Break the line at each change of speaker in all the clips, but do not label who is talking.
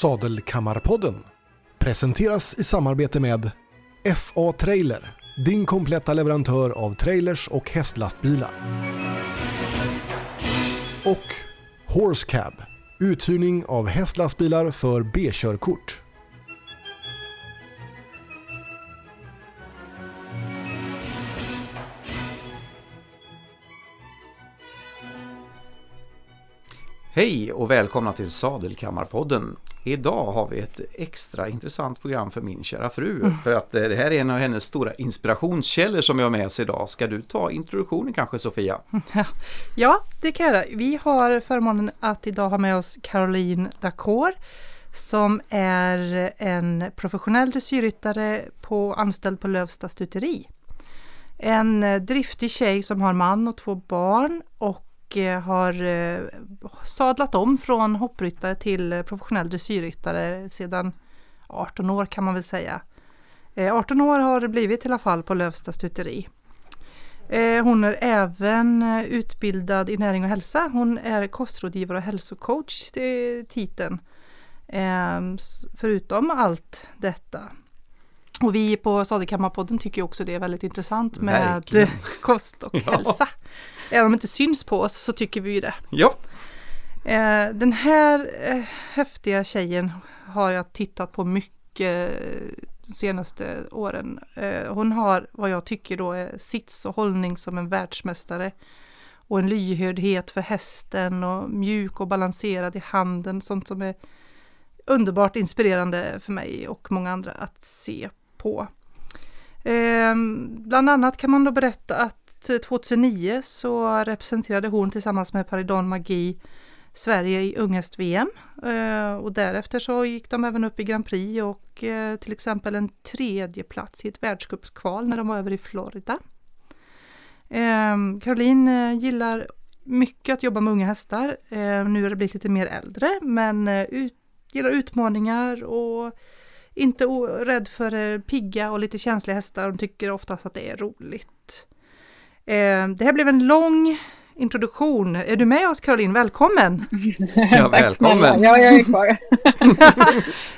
Sadelkammarpodden presenteras i samarbete med FA Trailer, din kompletta leverantör av trailers och hästlastbilar. Och Horsecab, uthyrning av hästlastbilar för B-körkort.
Hej och välkomna till Sadelkammarpodden. Idag har vi ett extra intressant program för min kära fru. Mm. För att eh, det här är en av hennes stora inspirationskällor som vi har med oss idag. Ska du ta introduktionen kanske Sofia?
Ja, det kan jag göra. Vi har förmånen att idag ha med oss Caroline Dacor som är en professionell dressyrryttare på, anställd på Lövsta stuteri. En eh, driftig tjej som har man och två barn och Eh, har eh, sadlat om från hoppryttare till professionell dressyrryttare sedan 18 år kan man väl säga. 18 eh, år har det blivit i alla fall på Lövsta stuteri. Hon är även utbildad i näring och hälsa. Hon är kostrådgivare och hälsocoach till titeln. Förutom allt detta. Och vi på Sadekammarpodden tycker också det är väldigt intressant med Verkligen. kost och ja. hälsa. Även om det inte syns på oss så tycker vi ju det.
Ja.
Eh, den här eh, häftiga tjejen har jag tittat på mycket de senaste åren. Eh, hon har vad jag tycker då är sits och hållning som en världsmästare. Och en lyhördhet för hästen och mjuk och balanserad i handen. Sånt som är underbart inspirerande för mig och många andra att se på. Bland annat kan man då berätta att Typ 2009 så representerade hon tillsammans med Paridon Magi Sverige i unghäst-VM eh, och därefter så gick de även upp i Grand Prix och eh, till exempel en tredje plats i ett världscupskval när de var över i Florida. Ehm, Caroline eh, gillar mycket att jobba med unga hästar. Ehm, nu har det blivit lite mer äldre men gillar utmaningar och inte rädd för pigga och lite känsliga hästar. De tycker oftast att det är roligt. Eh, det här blev en lång introduktion. Är du med oss Caroline? Välkommen!
Ja, välkommen!
Ja, jag är kvar.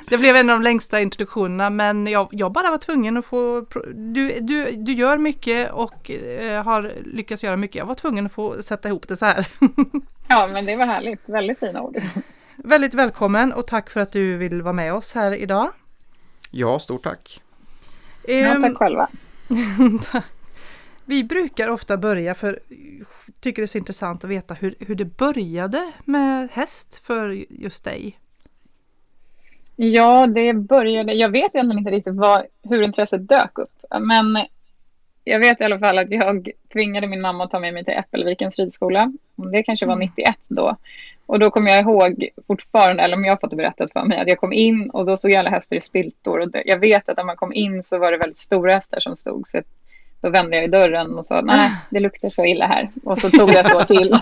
det blev en av de längsta introduktionerna men jag, jag bara var tvungen att få... Du, du, du gör mycket och eh, har lyckats göra mycket. Jag var tvungen att få sätta ihop det så här.
ja, men det var härligt. Väldigt fina ord.
Väldigt välkommen och tack för att du vill vara med oss här idag.
Ja, stort tack.
Ja, tack själva.
Vi brukar ofta börja för tycker det är så intressant att veta hur, hur det började med häst för just dig.
Ja, det började, jag vet egentligen inte riktigt vad, hur intresset dök upp, men jag vet i alla fall att jag tvingade min mamma att ta med mig till Äppelvikens ridskola. Det kanske var 91 mm. då. Och då kommer jag ihåg fortfarande, eller om jag fått det berättat för mig, att jag kom in och då såg alla hästar i spiltor. Och jag vet att när man kom in så var det väldigt stora hästar som stod. Så då vände jag i dörren och sa nej, det luktar så illa här. Och så tog det ett år till.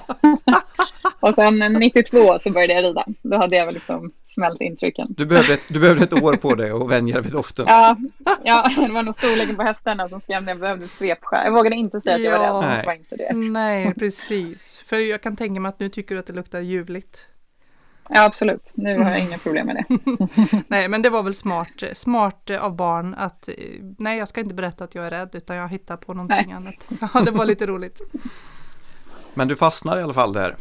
och sen 92 så började jag rida. Då hade jag väl liksom smält intrycken.
Du behövde ett, du behövde ett år på dig att vänja dig vid doften.
ja, ja, det var nog storleken på hästarna som skrämde. Jag behövde svepskär. Jag vågade inte säga att jag var rädd.
Nej.
Var inte det.
nej, precis. För jag kan tänka mig att nu tycker du att det luktar ljuvligt.
Ja, absolut. Nu har jag inga problem med det.
nej, men det var väl smart, smart av barn att nej, jag ska inte berätta att jag är rädd utan jag hittar på någonting nej. annat. Ja, det var lite roligt.
Men du fastnar i alla fall där.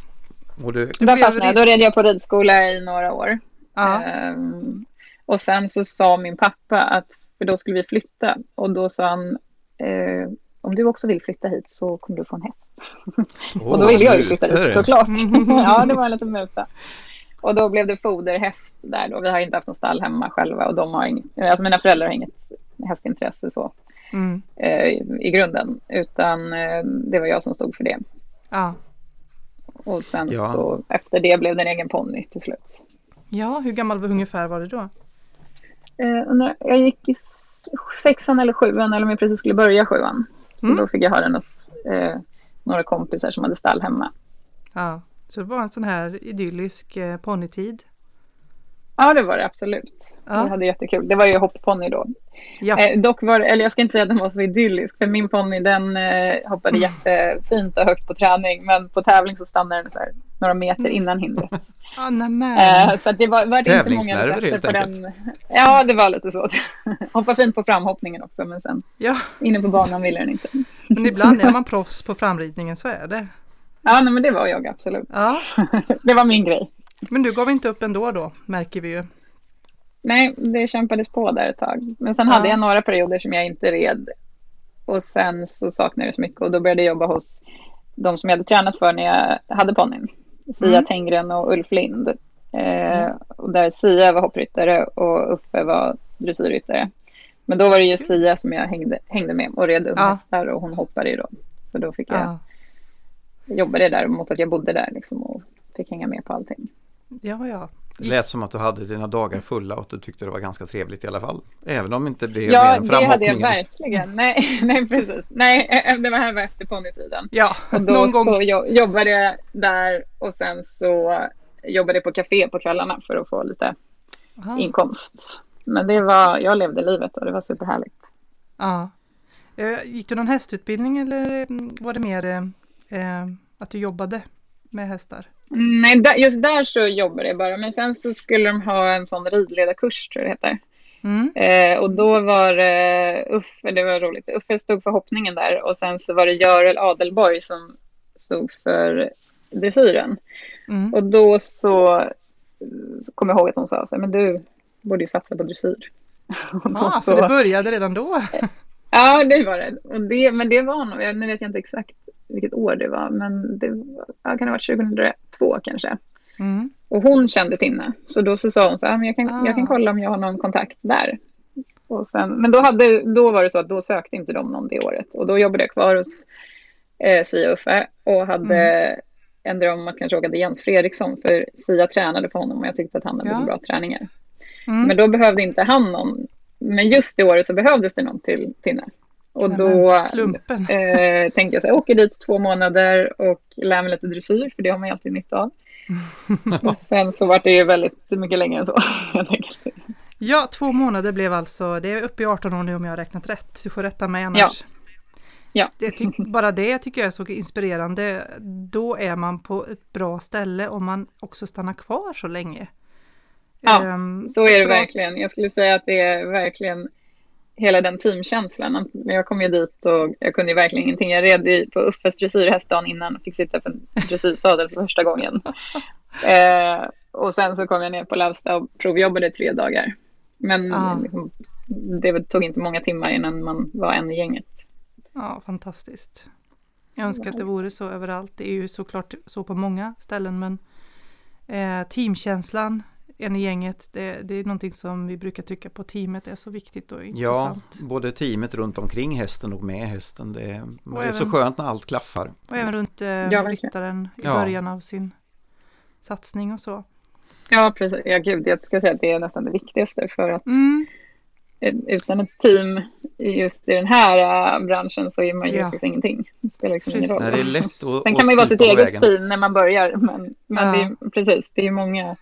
Och du... Då fastnade jag. Då red jag på ridskola i några år. Ja. Um, och sen så sa min pappa att, för då skulle vi flytta och då sa han eh, om du också vill flytta hit så kommer du få en häst. Oh, och då ville jag ju flytta hit såklart. ja, det var en liten muta. Och då blev det foderhäst där då. Vi har inte haft någon stall hemma själva och de har inget, alltså mina föräldrar har inget hästintresse så mm. eh, i grunden. Utan eh, det var jag som stod för det. Ja. Och sen ja. så efter det blev det en egen ponny till slut.
Ja, hur gammal ungefär var det då?
Eh, jag gick i sexan eller sjuan eller om jag precis skulle börja sjuan. Så mm. då fick jag ha den hos eh, några kompisar som hade stall hemma.
Ja. Så det var en sån här idyllisk eh, ponnytid.
Ja, det var det absolut. Ja. Vi hade jättekul. Det var ju hoppponny då. Ja. Eh, dock var eller jag ska inte säga att den var så idyllisk, för min ponny den eh, hoppade mm. jättefint och högt på träning, men på tävling så stannade den så här, några meter mm. innan hindret.
Ah, eh,
så det var, var det inte många helt på enkelt. den. Ja, det var lite så. Hoppa fint på framhoppningen också, men sen ja. inne på banan ville den inte.
Men ibland är man proffs på framridningen, så är det.
Ja, nej, men det var jag absolut. Ja. det var min grej.
Men du gav inte upp ändå då, märker vi ju.
Nej, det kämpades på där ett tag. Men sen ja. hade jag några perioder som jag inte red. Och sen så saknade jag så mycket och då började jag jobba hos de som jag hade tränat för när jag hade ponnyn. Sia mm. Tenggren och Ulf Lind. Eh, mm. och där Sia var hoppryttare och Uffe var dressyrryttare. Men då var det ju Sia som jag hängde, hängde med och red unghästar ja. och hon hoppade ju då. Så då fick jag ja. Jobba det där mot att jag bodde där liksom och fick hänga med på allting.
Ja, ja.
Det lät som att du hade dina dagar fulla och att du tyckte det var ganska trevligt i alla fall. Även om det inte blev ja, mer än. Ja, det hade
jag verkligen. Nej, nej precis. Nej, eh, det var här var efter ponnytiden.
Ja,
och då någon gång. så jobbade jag där och sen så jobbade jag på café på kvällarna för att få lite Aha. inkomst. Men det var, jag levde livet och det var superhärligt.
Ja. Eh, gick du någon hästutbildning eller mm, var det mer eh, att du jobbade med hästar?
Nej, just där så jobbade jag bara. Men sen så skulle de ha en sån ridledarkurs, tror jag det heter. Mm. Eh, och då var det uh, Uffe, det var roligt, Uffe stod för hoppningen där och sen så var det Görel Adelborg som stod för dressyren. Mm. Och då så, så kom jag ihåg att hon sa så här, men du borde ju satsa på dressyr.
ah, så, så det började redan då?
ja, det var det. Och det men det var nog, nu vet jag inte exakt vilket år det var, men det var, ja, kan ha varit 2002 kanske. Mm. Och hon kände Tinne, så då så sa hon så här, men jag kan, ah. jag kan kolla om jag har någon kontakt där. Och sen, men då, hade, då var det så att då sökte inte de någon det året och då jobbade jag kvar hos eh, Sia Uffe och hade mm. en dröm om att kanske åka till Jens Fredriksson för Sia tränade på honom och jag tyckte att han hade ja. så bra träningar. Mm. Men då behövde inte han någon. Men just det året så behövdes det någon till Tinne. Och då eh, tänkte jag så här, jag åker dit två månader och lär mig lite dressyr, för det har man ju alltid nytta av. och sen så var det ju väldigt mycket längre än så.
ja, två månader blev alltså, det är uppe i 18 år nu om jag har räknat rätt. Du får rätta mig annars. Ja. Ja. Det bara det tycker jag är så inspirerande. Då är man på ett bra ställe om man också stannar kvar så länge.
Ja, um, så är det bra. verkligen. Jag skulle säga att det är verkligen hela den teamkänslan. Jag kom ju dit och jag kunde ju verkligen ingenting. Jag red på Uffes dressyrhäst dagen innan och fick sitta på en dressyrsadel för första gången. Eh, och sen så kom jag ner på Lavsta och provjobbade tre dagar. Men ah. liksom, det tog inte många timmar innan man var en i gänget.
Ja, fantastiskt. Jag önskar att det vore så överallt. Det är ju såklart så på många ställen men eh, teamkänslan en i gänget, det, det, är någonting som vi brukar tycka på teamet är så viktigt och intressant.
Ja, både teamet runt omkring hästen och med hästen. Det är, det är även, så skönt när allt klaffar.
Och även runt eh, ryttaren i ja. början av sin satsning och så.
Ja, precis. Ja, gud, jag skulle säga att det är nästan det viktigaste för att mm. utan ett team just i den här uh, branschen så är man ju ja. faktiskt ingenting. Det spelar liksom ingen roll.
Nej, det är lätt att,
Sen kan man ju vara sitt eget vägen. team när man börjar, men, men ja. det är, precis, det är många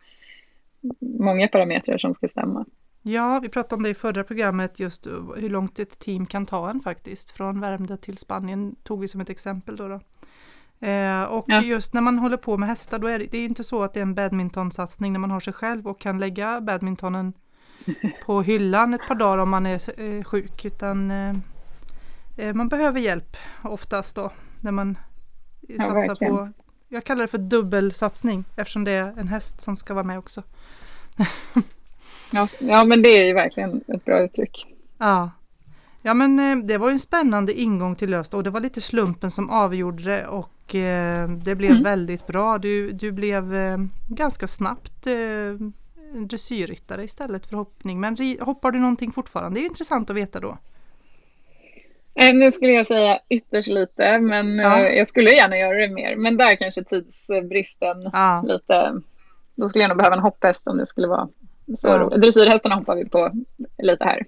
många parametrar som ska stämma.
Ja, vi pratade om det i förra programmet, just hur långt ett team kan ta en faktiskt. Från Värmdö till Spanien tog vi som ett exempel då. då. Eh, och ja. just när man håller på med hästar, då är det, det är inte så att det är en badmintonsatsning när man har sig själv och kan lägga badmintonen på hyllan ett par dagar om man är eh, sjuk, utan eh, eh man behöver hjälp oftast då när man ja, satsar verkligen. på jag kallar det för dubbelsatsning eftersom det är en häst som ska vara med också.
ja, ja, men det är ju verkligen ett bra uttryck.
Ja. Ja men eh, det var en spännande ingång till Lövsta och det var lite slumpen som avgjorde det och eh, det blev mm. väldigt bra. Du, du blev eh, ganska snabbt dressyrryttare istället för hoppning. Men hoppar du någonting fortfarande? Det är intressant att veta då.
Nu skulle jag säga ytterst lite, men ja. jag skulle gärna göra det mer. Men där kanske tidsbristen ja. lite då skulle jag nog behöva en hopphäst om det skulle vara så ja. Dressyrhästarna hoppar vi på lite här.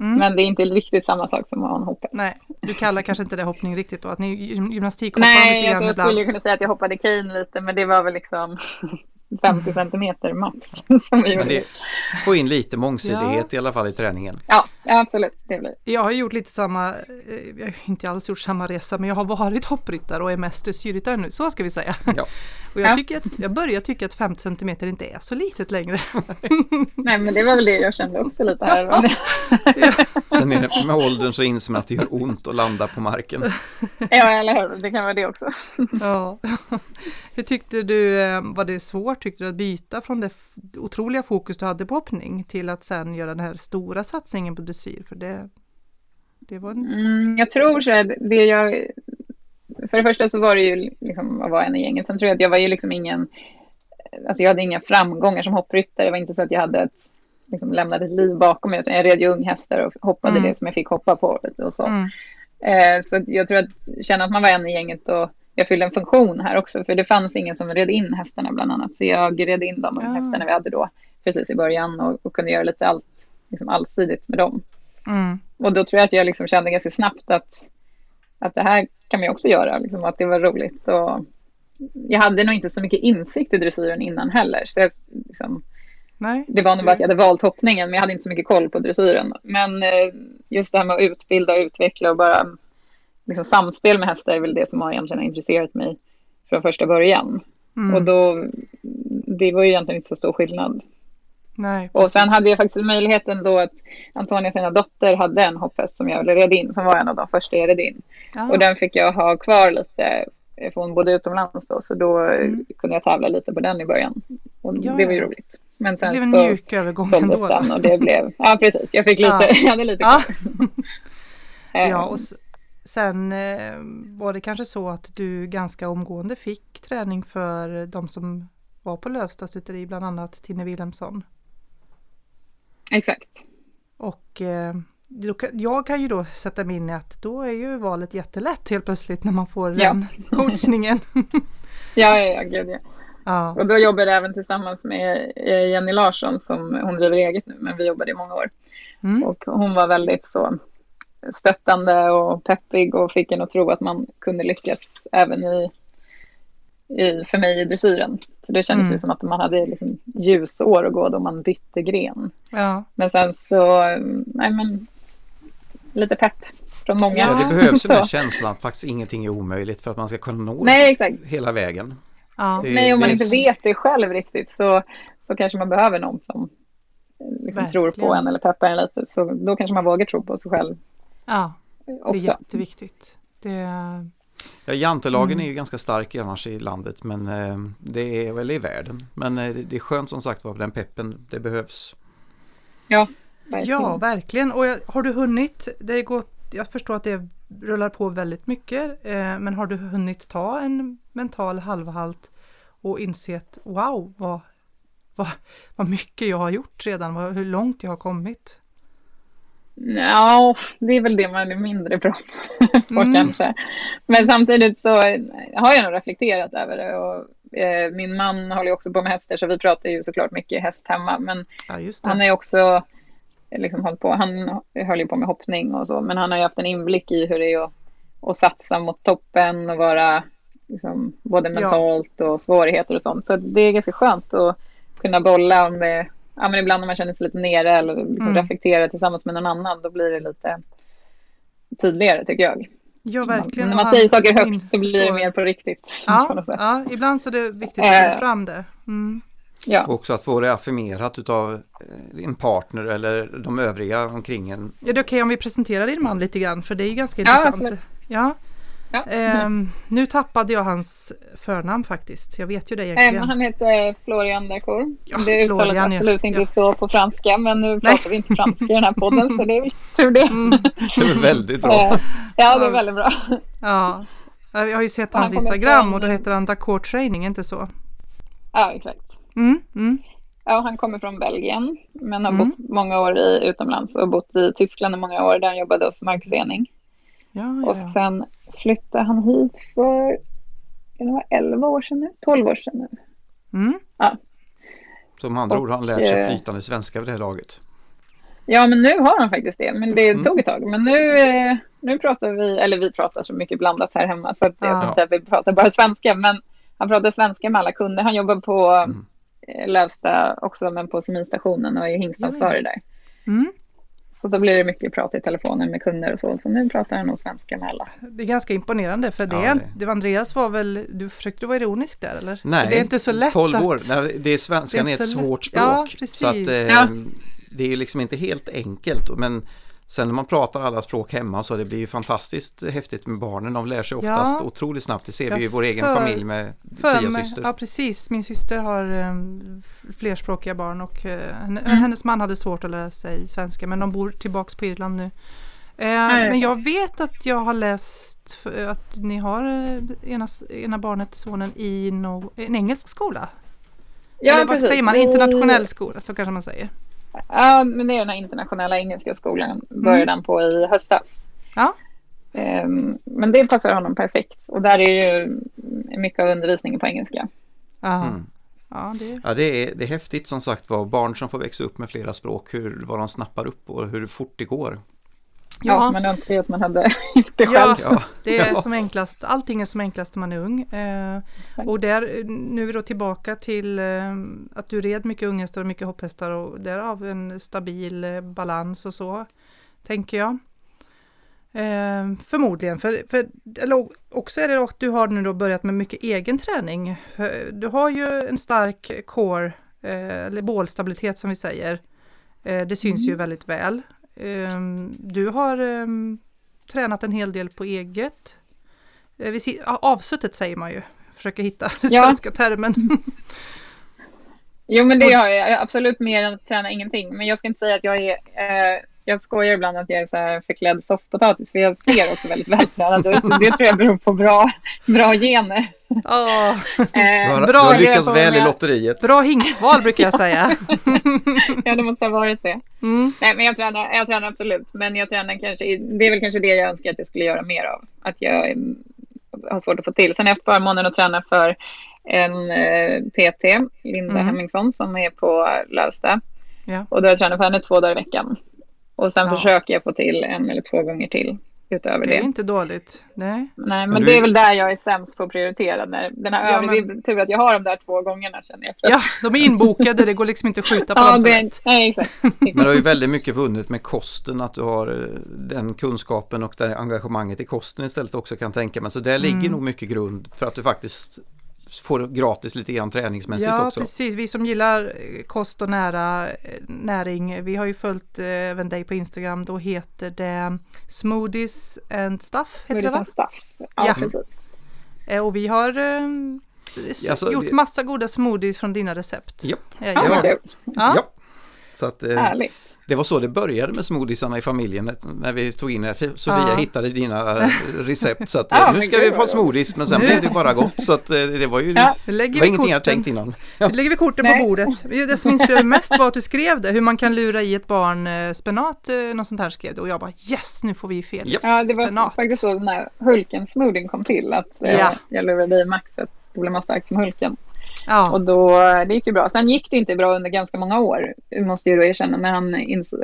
Mm. Men det är inte riktigt samma sak som att ha en hopphäst.
Nej, du kallar kanske inte det hoppning riktigt då? Att ni gymnastikhoppar
Nej, lite grann alltså, jag skulle kunna säga att jag hoppade Kane lite, men det var väl liksom 50 centimeter max. Som vi
Men det, få in lite mångsidighet ja. i alla fall i träningen.
Ja, absolut. Det blir.
Jag har gjort lite samma, eh, jag har inte alls gjort samma resa, men jag har varit hoppryttare och är mest dressyrryttare nu, så ska vi säga. Ja. Och jag, tycker att, jag börjar tycka att 50 centimeter inte är så litet längre.
Nej, men det var väl det jag kände också lite här.
ja. Sen är det, med åldern så inser man att det gör ont att landa på marken.
Ja, eller hur. Det kan vara det också.
Ja. Hur tyckte du, eh, var det svårt tyckte du att byta från det otroliga fokus du hade på hoppning till att sen göra den här stora satsningen på dressyr? För det, det var en...
mm, jag tror så att det jag... För det första så var det ju liksom att vara en i gänget. Sen tror jag att jag var ju liksom ingen... Alltså jag hade inga framgångar som hoppryttare. Det var inte så att jag hade ett liksom lämnade ett liv bakom mig, utan jag red ju unghästar och hoppade mm. det som jag fick hoppa på. Och så. Mm. Eh, så jag tror att känna att man var en i gänget och jag fyllde en funktion här också, för det fanns ingen som red in hästarna bland annat. Så jag red in de ja. hästarna vi hade då precis i början och, och kunde göra lite allt, liksom allsidigt med dem. Mm. Och då tror jag att jag liksom kände ganska snabbt att, att det här kan man ju också göra, liksom, att det var roligt. Och jag hade nog inte så mycket insikt i dressyren innan heller. Så jag, liksom. Det var nog bara att jag hade valt hoppningen, men jag hade inte så mycket koll på dressyren. Men eh, just det här med att utbilda och utveckla och bara liksom, samspel med hästar är väl det som har egentligen intresserat mig från första början. Mm. Och då, det var ju egentligen inte så stor skillnad. Nej, och sen hade jag faktiskt möjligheten då att Antonia, sina dotter, hade en hopphäst som jag red in, som var en av de första jag red in. Ja. Och den fick jag ha kvar lite, för hon bodde utomlands då, så då mm. kunde jag tävla lite på den i början. Och ja. det var ju roligt.
Men sen det blev en mjuk övergång ändå.
Den och det blev, ja precis, jag fick lite, ja. jag hade lite kvar.
ja, och sen eh, var det kanske så att du ganska omgående fick träning för de som var på Lövsta bland annat Tinne Wilhelmsson.
Exakt.
Och eh, jag kan ju då sätta mig in i att då är ju valet jättelätt helt plötsligt när man får ja. den coachningen.
ja, ja, ja, gud ja. Ja. Och då jobbade jag även tillsammans med eh, Jenny Larsson som hon driver eget nu, men vi jobbade i många år. Mm. Och hon var väldigt så stöttande och peppig och fick en att tro att man kunde lyckas även i, i för mig i dressyren. För det kändes mm. ju som att man hade liksom ljusår att gå då man bytte gren. Ja. Men sen så, nej men, lite pepp från många.
Ja, det behövs ju den här känslan att faktiskt ingenting är omöjligt för att man ska kunna nå
nej, exakt.
hela vägen.
Ja. Det, Nej, om man inte vet det själv riktigt så, så kanske man behöver någon som liksom tror på en eller peppar en lite. Så då kanske man vågar tro på sig själv.
Ja, också. det är jätteviktigt. Det...
Ja, jantelagen mm. är ju ganska stark annars i landet men eh, det är väl i världen. Men eh, det är skönt som sagt var den peppen, det behövs.
Ja,
verkligen. Ja, verkligen. Och har du hunnit, det är gått, jag förstår att det rullar på väldigt mycket, eh, men har du hunnit ta en mental halvhalt och insett wow vad, vad, vad mycket jag har gjort redan, vad, hur långt jag har kommit?
Ja, det är väl det man är mindre bra på mm. kanske. Men samtidigt så har jag nog reflekterat över det. Och, eh, min man håller också på med hästar så vi pratar ju såklart mycket häst hemma. Men ja, han är också liksom hållit på, han höll ju på med hoppning och så, men han har ju haft en inblick i hur det är att, att satsa mot toppen och vara liksom, både mentalt ja. och svårigheter och sånt. Så det är ganska skönt att kunna bolla om det, ja men ibland om man känner sig lite nere eller liksom mm. reflektera tillsammans med någon annan, då blir det lite tydligare tycker jag.
Ja, verkligen.
När man säger saker högt så blir det mer på riktigt.
Ja, ja ibland så är det viktigt att få fram det. Mm.
Ja. Och också att få det affirmerat av eh, en partner eller de övriga omkring en.
Ja, det är okej okay om vi presenterar din man lite grann för det är ju ganska ja, intressant. Absolut. Ja, Ja. Um, nu tappade jag hans förnamn faktiskt. Jag vet ju det egentligen.
Um, han heter Florian Dacour. Ja, det uttalas Florian, absolut ja. inte så på franska. Men nu pratar Nej. vi inte franska i den här podden så det är tur det. Mm.
Det är väldigt bra.
ja, det är väldigt bra.
Ja, jag har ju sett hans Instagram och då heter han Dacour Training, inte så?
Ja, exakt. Mm, mm. Ja, han kommer från Belgien men har mm. bott många år i, utomlands och bott i Tyskland i många år där han jobbade hos Marcus Ening. Ja, ja. Och sen flyttade han hit för kan det vara 11 år sedan nu? 12 år sedan nu. Mm. Ja.
Som andra ord har han lärt sig eh, flytande svenska vid det här laget.
Ja, men nu har han faktiskt det. Men det mm. tog ett tag. Men nu, eh, nu pratar vi, eller vi pratar så mycket blandat här hemma så att jag ja. att vi pratar bara svenska. Men han pratar svenska med alla kunder. Han jobbar på mm. Lövsta också, men på seminstationen och är hingstansvarig där. Mm. Så då blir det mycket prat i telefonen med kunder och så. Så nu pratar han nog svenska med alla.
Det är ganska imponerande för det, ja, det. det var Andreas var väl, du försökte vara ironisk där eller?
Nej,
det är inte så lätt
12 år. Att... Nej, det är svenskan är, är ett svårt språk. Ja, precis. Så att, eh, ja. det är liksom inte helt enkelt. Men Sen när man pratar alla språk hemma så det blir ju fantastiskt häftigt med barnen. De lär sig oftast ja. otroligt snabbt. Det ser vi i vår egen familj med Tia syster.
Ja precis, min syster har um, flerspråkiga barn och uh, henne, mm. hennes man hade svårt att lära sig svenska men de bor tillbaks på Irland nu. Uh, men jag vet att jag har läst att ni har uh, ena, ena barnet, sonen, i no, en engelsk skola. Ja, Eller vad precis. säger man? Internationell skola, så kanske man säger.
Ja, men det är den här internationella engelska skolan. Började mm. den på i höstas.
Ja.
Um, men det passar honom perfekt. Och där är ju mycket av undervisningen på engelska.
Mm. Ja, det... Ja, det, är, det är häftigt som sagt var. Barn som får växa upp med flera språk, hur, vad de snappar upp och hur fort det går.
Ja, ja man önskar ju att man hade gjort det själv.
Ja, det är som enklast. Allting är som enklast när man är ung. Eh, och där, nu är vi då tillbaka till eh, att du red mycket unghästar och mycket hopphästar och därav en stabil eh, balans och så, tänker jag. Eh, förmodligen, för, för eller också är det att du har nu då börjat med mycket egen träning. Du har ju en stark core, eh, eller bålstabilitet som vi säger. Eh, det syns mm. ju väldigt väl. Ehm, du har ehm, tränat en hel del på eget. Eh, avsuttet säger man ju, försöker hitta den ja. svenska termen.
Jo men det har jag absolut mer än att träna ingenting. Men jag ska inte säga att jag är eh, jag skojar ibland att jag är så här förklädd soffpotatis för jag ser också väldigt vältränad ut. Det tror jag beror på bra, bra gener.
Oh,
eh, bra, du har lyckats väl i lotteriet.
Bra hingstval brukar jag säga.
ja, det måste ha varit det. Mm. Nej, men jag tränar, jag tränar absolut, men jag tränar kanske, det är väl kanske det jag önskar att jag skulle göra mer av. Att jag mm, har svårt att få till. Sen har jag haft förmånen att träna för en eh, PT, Linda mm. Hemmingsson, som är på Lövsta. Ja. Och då har jag tränat för henne två dagar i veckan. Och sen ja. försöker jag få till en eller två gånger till utöver det.
Det är inte dåligt. Nej,
Nej men, det är väl där jag är sämst på att prioritera. När den här ja, övriga, men... Det är tur att jag har de där två gångerna känner jag.
Ja, de är inbokade, det går liksom inte att skjuta på ja, dem. Det,
nej, exakt.
men du har ju väldigt mycket vunnit med kosten, att du har eh, den kunskapen och det engagemanget i kosten istället också kan tänka mig. Så där ligger mm. nog mycket grund för att du faktiskt får gratis lite grann träningsmässigt
ja,
också.
Ja, precis. Vi som gillar eh, kost och nära eh, näring, vi har ju följt eh, även dig på Instagram. Då heter det Smoothies and Stuff.
Smoothies and Stuff, ja, ja. precis.
Och vi har alltså, gjort massa goda smoothies från dina recept.
Japp.
Ja, ja. ja.
ja. Så att, Härligt. Det var så det började med smoothiesarna i familjen när vi tog in det. Sofia ja. hittade dina recept så att ja, nu ska vi få smoothies men sen nu. blev det bara gott så att eh, det var ju ja. det var ingenting korten. jag tänkt innan.
Ja. Nu lägger vi korten på bordet. Det som inspirerade mest var att du skrev det, hur man kan lura i ett barn eh, spenat, eh, något sånt här skrev du och jag bara yes, nu får vi fel.
Yes. Ja, det var spenat. faktiskt så när Hulken-smoothien kom till att ja. jag lurade i Max att det blev man stark som Hulken. Ja. Och då, det gick ju bra. Sen gick det inte bra under ganska många år, måste jag då erkänna, när, han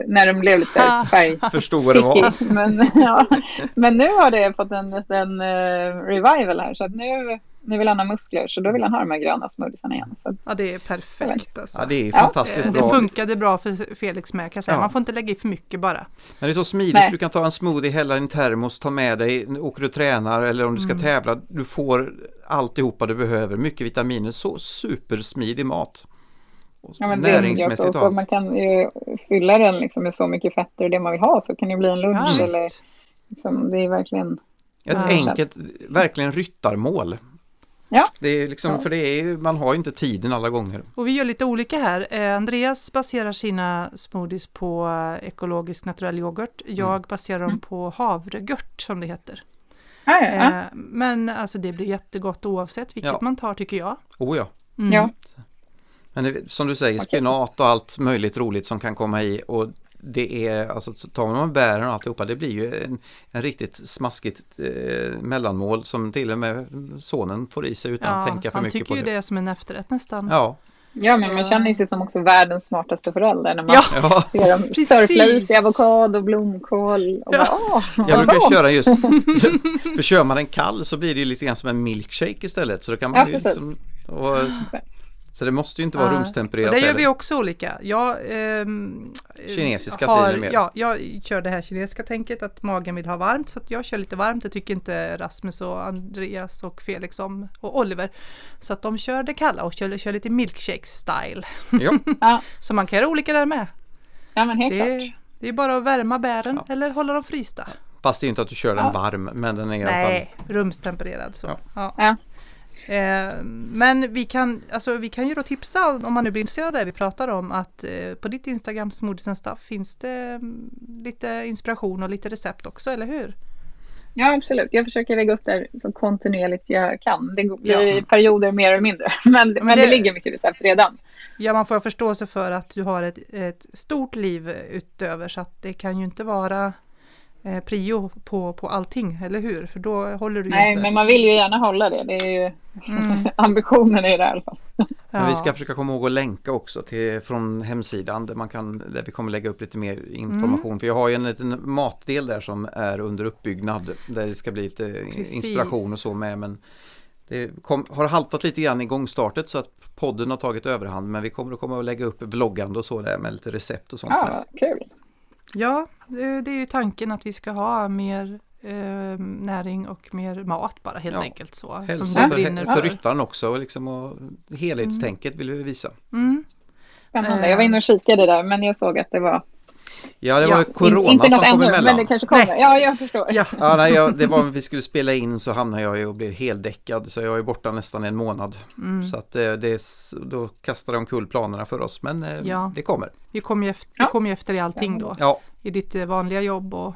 när de blev lite färg.
Förstod vad det var.
Men, ja. Men nu har det fått en liten uh, revival här, så att nu, nu vill han ha muskler, så då vill han ha de här gröna smoothiesarna igen. Så
ja, det är perfekt. Alltså.
Ja, det är fantastiskt ja. bra.
Det funkade bra för Felix med, kan jag säga. Ja. Man får inte lägga i för mycket bara.
Men det är så smidigt, Nej. du kan ta en smoothie, hälla i en termos, ta med dig, åker du tränar eller om du ska mm. tävla, du får alltihopa du behöver, mycket vitaminer, så supersmidig mat.
Och ja, men näringsmässigt och allt. Man kan ju fylla den liksom med så mycket fetter och det man vill ha så kan det bli en lunch ja, eller liksom, det är verkligen
ett ja. enkelt, verkligen ryttarmål.
Ja.
Det är liksom, ja. för det är, man har ju inte tiden alla gånger.
Och vi gör lite olika här. Eh, Andreas baserar sina smoothies på eh, ekologisk naturell yoghurt. Jag mm. baserar dem på havregört som det heter.
Ah, ja, ja.
Eh, men alltså det blir jättegott oavsett vilket ja. man tar tycker jag.
Oh ja.
Mm. ja.
Men det, som du säger, okay. spenat och allt möjligt roligt som kan komma i och det är, alltså tar man bären och alltihopa, det blir ju en, en riktigt smaskigt eh, mellanmål som till och med sonen får i sig utan ja, att tänka för mycket på det.
Han tycker ju det är som en efterrätt nästan.
Ja.
Ja, men man känner sig som också världens smartaste förälder när man ja. ser dem sörpla i sig avokado, blomkål och ja. bara åh,
Jag brukar köra just, för kör man en kall så blir det ju lite grann som en milkshake istället så då kan man ja, ju liksom, och, Så det måste ju inte vara uh, rumstempererat.
Det gör vi också olika. Jag, eh,
kinesiska har, mer.
Ja, jag kör det här kinesiska tänket att magen vill ha varmt så att jag kör lite varmt. Det tycker inte Rasmus och Andreas och Felix om och Oliver. Så att de kör det kalla och kör, kör lite milkshake style. Ja. så man kan göra olika där med.
Ja men helt det, klart.
Det är bara att värma bären ja. eller hålla dem frysta.
Fast det är inte att du kör den varm men den är i alla fall.
Nej, rumstempererad så. Ja. Eh, men vi kan, alltså, vi kan ju då tipsa om man nu blir intresserad av det vi pratar om att eh, på ditt Instagram Smoothies and Stuff finns det mm, lite inspiration och lite recept också, eller hur?
Ja, absolut. Jag försöker lägga upp där så kontinuerligt jag kan. Det blir ja. perioder mer eller mindre, men, men, det, det, ligger mycket recept redan.
Ja, man får förståelse för att du har ett, ett stort liv utöver så att det kan ju inte vara eh, prio på, på allting, eller hur? För då håller du
Nej,
inte...
men man vill ju gärna hålla det. Det är ju mm. ambitionen i det i alla fall. Ja.
Men vi ska försöka komma ihåg att länka också till, från hemsidan där, man kan, där vi kommer lägga upp lite mer information. Mm. För jag har ju en liten matdel där som är under uppbyggnad där det ska bli lite Precis. inspiration och så med. Men det kom, har haltat lite grann i gångstartet så att podden har tagit överhand men vi kommer att komma att lägga upp vloggande och så där med lite recept och sånt.
Ja, kul!
Ja, det är ju tanken att vi ska ha mer eh, näring och mer mat bara helt ja. enkelt så.
Hälsa som för, för, ryttaren också liksom, och helhetstänket mm. vill vi visa. Mm.
Spännande, jag var inne och kikade där men jag såg att det var
Ja, det var ja, corona inte som kom emellan.
men det kanske kommer. Nej. Ja, jag förstår. Ja.
ja, nej, jag, det var vi skulle spela in så hamnade jag i och blev heldäckad. Så jag är borta nästan en månad. Mm. Så att eh, det, då kastade de omkull planerna för oss. Men eh, ja. det kommer.
Vi kommer ju efter, ja. kom ju efter i allting då. Ja. I ditt eh, vanliga jobb och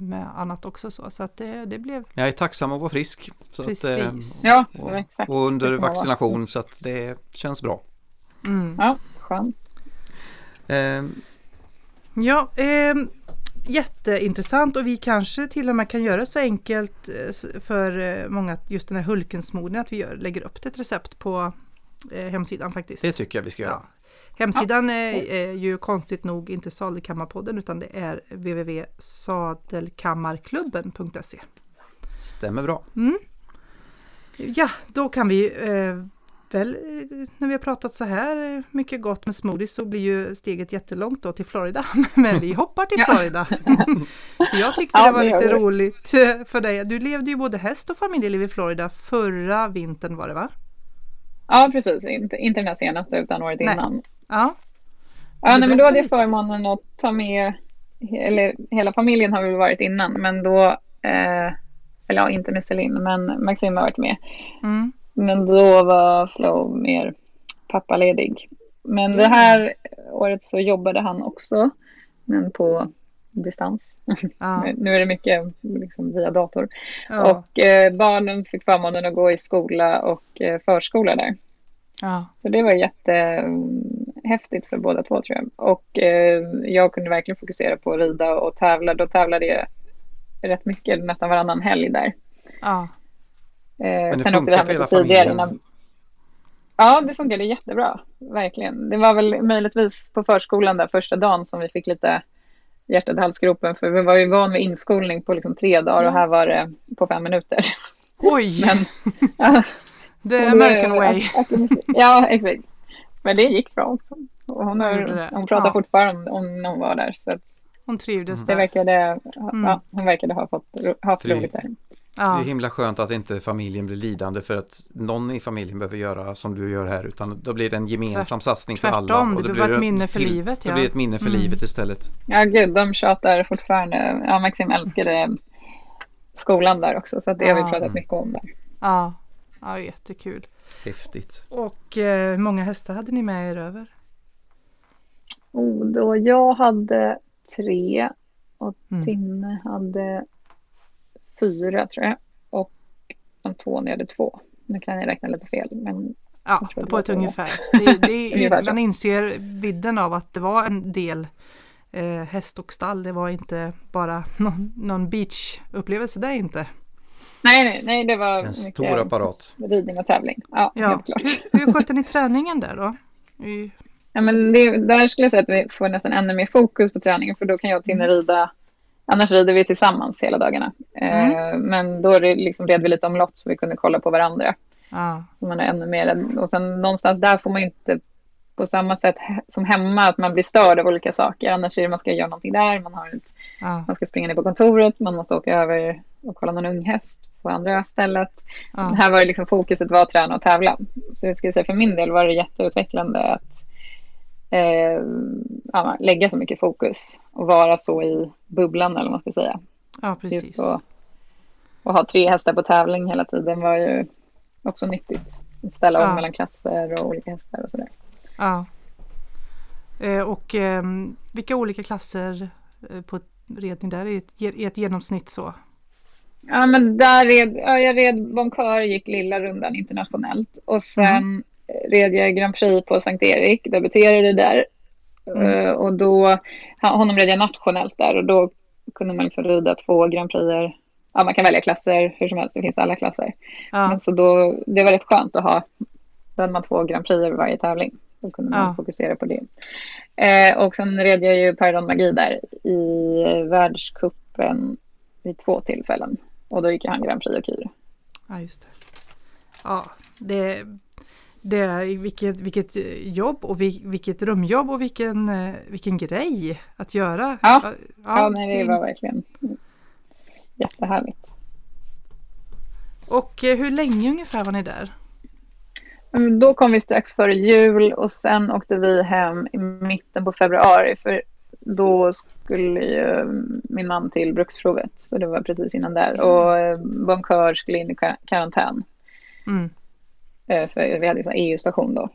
med annat också så. Så att det, det blev...
Jag är tacksam att vara frisk. Så
Precis.
Att,
ja,
och, exakt. Och under vaccination så att det känns bra.
Mm. Ja, skönt.
Ja, eh, jätteintressant och vi kanske till och med kan göra så enkelt eh, för eh, många, just den här Hulkensmoden, att vi gör, lägger upp ett recept på eh, hemsidan faktiskt.
Det tycker jag vi ska göra. Ja.
Hemsidan är, är, ju konstigt nog inte Sadelkammarpodden utan det är www.sadelkammarklubben.se.
Stämmer bra.
Mm. Ja, då kan vi eh, väl när vi har pratat så här mycket gott med smoothies så blir ju steget jättelångt då till Florida. Men vi hoppar till Florida. jag tyckte det var lite roligt för dig. Du levde ju både häst och familjeliv i Florida förra vintern var det va?
Ja precis, inte, inte den här senaste utan året nej. innan. Ja. Ja, nej, men då hade jag förmånen att ta med, eller hela familjen har väl varit innan, men då, eh, eller ja, inte med Celine, men Maxim har varit med. Mm. Men då var Flow mer pappaledig. Men det här året så jobbade han också, men på distans. Ah. nu är det mycket liksom, via dator. Ah. Och eh, barnen fick förmånen att gå i skola och eh, förskola där. Ah. Så det var jättehäftigt för båda två tror jag. Och eh, jag kunde verkligen fokusera på att rida och tävla. Då tävlade jag rätt mycket, nästan varannan helg där.
Eh, Men det funkar för hela familjen? När...
Ja, det funkade jättebra. Verkligen. Det var väl möjligtvis på förskolan där första dagen som vi fick lite hjärtat i halsgropen. För vi var ju van vid inskolning på liksom tre dagar och här var det på fem minuter.
Oj! Men, ja, The American way.
ja, exakt. Men det gick bra också. Och hon, har, hon pratar ja. fortfarande om när hon var där. Så
hon trivdes
det verkade, mm. ja, Hon verkade ha fått haft roligt där.
Ja. Det är himla skönt att inte familjen blir lidande för att någon i familjen behöver göra som du gör här utan då blir det en gemensam Tvärt, satsning för
tvärtom,
alla.
Och det blir ett minne för till, livet.
Ja. Det blir ett minne för mm. livet istället.
Ja gud, de tjatar fortfarande. Ja, Maxim älskade skolan där också så det har vi pratat mycket om där.
Ja, ja jättekul.
Häftigt.
Och eh, hur många hästar hade ni med er över?
Oh, då jag hade tre och mm. Tinne hade fyra tror jag. Och Antonija hade två. Nu kan jag räkna lite fel. Men
ja, på ett ungefär. Det, det är, man inser vidden av att det var en del eh, häst och stall. Det var inte bara någon, någon beachupplevelse där inte.
Nej, nej, nej, det var
en stor apparat.
Ridning och tävling. Ja, ja. helt klart.
Hur, hur skötte ni träningen där då? I...
Ja, men det, där skulle jag säga att vi får nästan ännu mer fokus på träningen för då kan jag och Tinne mm. rida Annars rider vi tillsammans hela dagarna. Mm. Eh, men då liksom red vi lite omlott så vi kunde kolla på varandra.
Ja.
Så man är ännu mer Och sen någonstans där får man inte på samma sätt som hemma att man blir störd av olika saker. Annars är det man ska göra någonting där, man, har ett,
Ja.
man ska springa ner på kontoret, man måste åka över och kolla någon unghäst på andra stället.
Ja.
Här var det liksom fokuset var att träna och tävla. Så jag skulle säga för min del var det jätteutvecklande att eh, lägga så mycket fokus och vara så i bubblan eller vad man ska säga.
ja, precis.
Just att, och ha tre hästar på tävling hela tiden var ju också nyttigt. Att ställa om
Ja.
mellan klasser och olika hästar och sådär.
Ja. Eh, och ehm, vilka olika klasser eh, på redning där i ett, i ett genomsnitt så?
Ja, men där red, ja, jag red Bonkör, gick lilla rundan internationellt. Och sen red jag Grand Prix på Sankt Erik, debuterade där.
Mm.
Eh, och då, honom red jag nationellt där och då kunde man liksom rida två Grand Prix. Ja, man kan välja klasser hur som helst, det finns alla klasser.
Ja,
Men så då, det var rätt skönt att ha, då hade man två Grand Prix varje tävling. Då kunde man
Ja.
fokusera på det. Eh, och sen red jag ju Paradon Magi där i världskuppen vid två tillfällen. Och då gick han Grand Prix och Kyr.
ja just det. Ja, det, det vilket, vilket jobb och vil- vilket drömjobb och vilken, eh, vilken grej att göra.
Ja. Ja, nej, det var verkligen jättehärligt.
Och eh, hur länge ungefär var ni där?
Mm, Då kom vi strax före jul och sen åkte vi hem i mitten på februari för då skulle ju min man till bruksprovet så det var precis innan där och eh, Bonkör skulle in i ka- karantän
Mm.
Eh, för vi hade en EU-station då.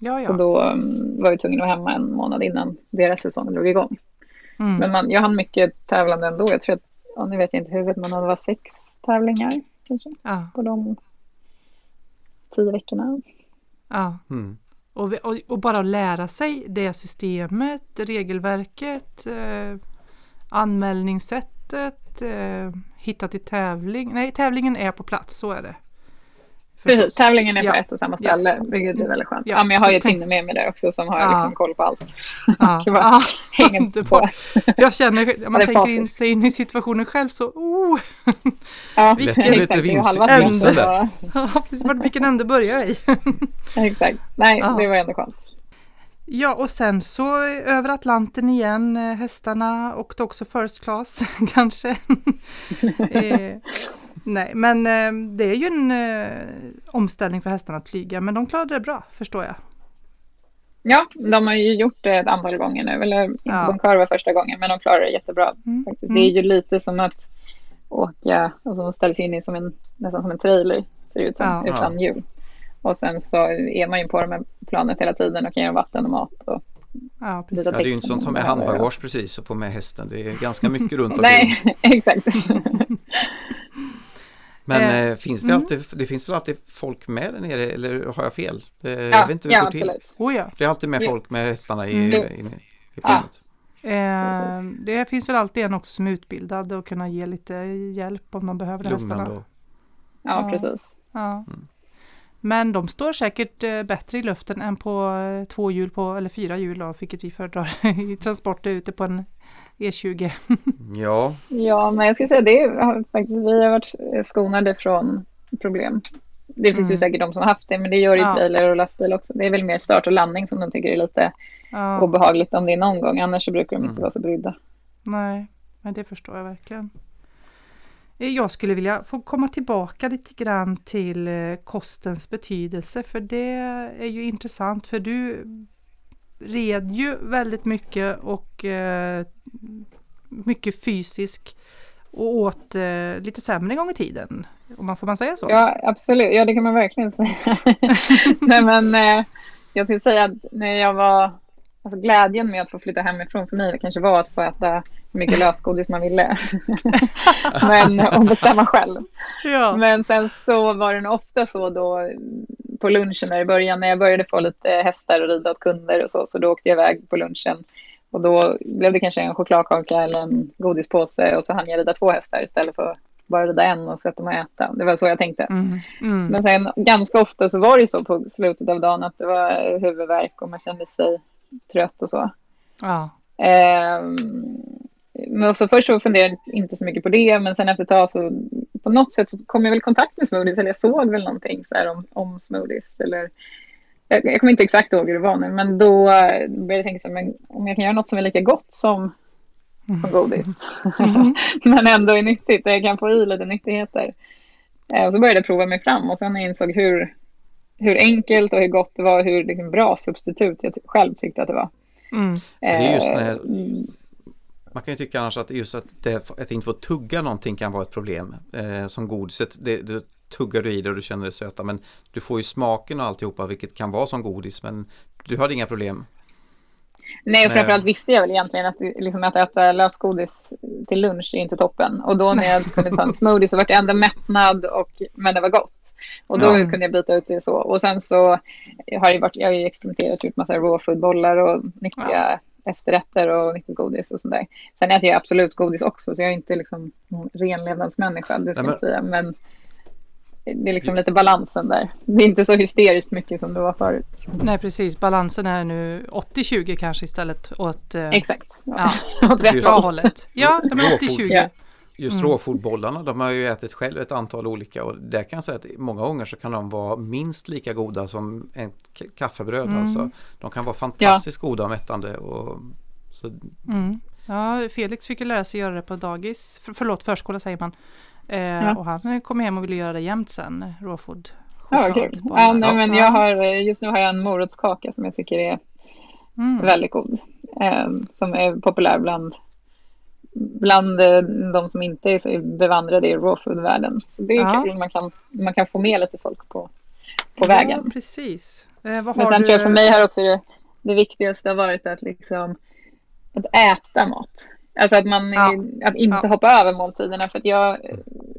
Ja,
Så
ja.
då mm, var vi tvungna att vara hemma en månad innan deras säsong drog igång.
Mm.
Men man, jag hann mycket tävlande ändå. Jag tror att, ja, nu vet jag inte huvudet, men det var sex tävlingar kanske
Ja,
på de tio veckorna.
ja.
Mm.
Och, vi- och, och bara att lära sig det systemet, regelverket, eh, anmälningssättet, eh, hitta till tävling. Nej, tävlingen är på plats, så är det.
Precis, tävlingen är på
Ja.
ett och samma ställe, vilket är väldigt skönt.
Ja.
Ja, men jag har ju Tinder med mig där också som har
Ja.
liksom koll på allt.
Ja, ja,
hänger på.
Jag känner, om man tänker in sig in i situationen själv så, oh,
Ja,
Vilken-
lite där.
bara-
precis, vart- vilken ände börjar jag i?
Exakt. Nej,
Ja.
det var ändå skönt.
Ja, och sen så över Atlanten igen, eh, hästarna och också first class kanske. Nej, men eh, det är ju en eh, omställning för hästarna att flyga, men de klarade det bra, förstår jag.
Ja, de har ju gjort det ett antal gånger nu. Eller inte
Ja.
Bonkör var första gången, men de klarar det jättebra.
Mm.
Faktiskt.
Mm.
Det är ju lite som att åka, alltså de ställs in i som en, nästan som en trailer, ser det ut som,
Ja.
utan hjul. Och sen så är man ju på dem med planet hela tiden och kan ge vatten och mat. Och,
Ja, precis.
Lite
Ja, det är ju inte som att ta med handbagage precis och få med hästen. Det är ganska mycket runt omkring.
nej, exakt.
Men
Eh,
eh, finns det
mm.
alltid, det finns väl alltid folk med där nere eller har jag fel? Eh, jag
ja,
vet inte hur det
ja
går till.
absolut.
Oh, ja.
Det är alltid med
Ja.
folk med hästarna i,
Mm.
i, i
Ja.
planet.
Eh, det finns väl alltid en också som är utbildad och kunna ge lite hjälp om de behöver
Lugnande
hästarna.
och
Ja,
Ja.
precis.
Ja.
Mm.
Men de står säkert eh, bättre i luften än på eh, två hjul på, eller fyra hjul då, vilket vi föredrar i transporter ute på en E20.
Ja,
Ja, men jag ska säga det har faktiskt, vi har varit skonade från problem. Det finns ju
Mm.
säkert de som har haft det, men det gör ju
Ja.
trailer och lastbil också. Det är väl mer start och landning som de tycker är lite
Ja,
obehagligt om det är någon gång. Annars så brukar de inte
Mm.
vara så brydda.
nej, men det förstår jag verkligen. Eh, Jag skulle vilja få komma tillbaka lite grann till eh, kostens betydelse för det är ju intressant för du red ju väldigt mycket och eh, mycket fysisk och åt eh, lite sämre en gång i tiden. Om man får man säga så?
Ja, absolut. Ja, det kan man verkligen säga. Nej, men eh, jag skulle säga att när jag var... Alltså glädjen med att få flytta hemifrån för mig kanske var att få äta hur mycket lösgodis man ville. men, och bestämma själv.
Ja.
Men sen så var det nog ofta så då på lunchen där i början när jag började få lite hästar och rida åt kunder och så, så då åkte jag iväg på lunchen. Och då blev det kanske en chokladkaka eller en godispåse och så hann jag rida två hästar istället för att bara rida en och sätta mig och äta. Det var så jag tänkte.
Mm, mm.
Men sen ganska ofta så var det så på slutet av dagen att det var huvudvärk och man kände sig trött och så.
Ja.
Ehm, men så först så funderade jag inte så mycket på det, men sen efter ett tag så på något sätt så kom jag väl i kontakt med smoothies, eller jag såg väl någonting så här om, om smoothies. Eller, jag, jag kommer inte exakt ihåg hur det var nu, men då började jag tänka så här, men om jag kan göra något som är lika gott som, som godis, mm. men ändå är nyttigt, och jag kan få i lite nyttigheter. Eh, och så började jag prova mig fram och sen insåg hur, hur enkelt och hur gott det var, hur liksom bra substitut jag själv tyckte att det var.
Mm. Det är just det här, eh, man kan ju tycka annars att just att, det, att inte få tugga någonting kan vara ett problem. Eh, som godiset, det, det tuggar du i det och du känner det söta men du får ju smaken och alltihopa vilket kan vara som godis men du hade inga problem.
Nej, och framförallt visste jag väl egentligen att, liksom, att äta lösgodis till lunch är inte toppen. Och då när jag kunde ta en smoothie så var det ändå mättnad, och, men det var gott. Och då ja. kunde jag byta ut det så. Och sen så har jag, varit, jag har ju experimenterat, gjort massa raw food-bollar och nyttiga ja efterrätter och nyttigt godis och sådär. Sen äter jag absolut godis också, så jag är inte liksom renlevnadsmänniska, det ska jag säga. Men det är liksom lite balansen där. Det är inte så hysteriskt mycket som det var förut.
Nej, precis. Balansen är nu 80-20 kanske istället åt...
Eh, Exakt.
Ja, åt rätt hållet. Ja, men 80-20
just mm. råfodbollarna, de har ju ätit själv ett antal olika och där kan jag säga att många gånger så kan de vara minst lika goda som en kaffebröd. Mm. Alltså. De kan vara fantastiskt ja. goda och mättande. Och, så...
Mm. Ja, Felix fick ju lära sig göra det på dagis, för, förlåt förskola säger man. Eh, ja. Och han kom hem och ville göra det jämt sen, råfod.
Ja, kul. Ja, nej, men jag har, just nu har jag en morotskaka som jag tycker är mm. väldigt god. Eh, som är populär bland bland eh, de som inte är så bevandrade i raw food-världen. Så det är ja. kul, man kan, man kan få med lite folk på, på ja, vägen.
precis. Eh,
Men sen du... tror jag för mig har också det, det viktigaste har varit att, liksom, att äta mat. Alltså att man ja. att inte ja. hoppa över måltiderna. För jag,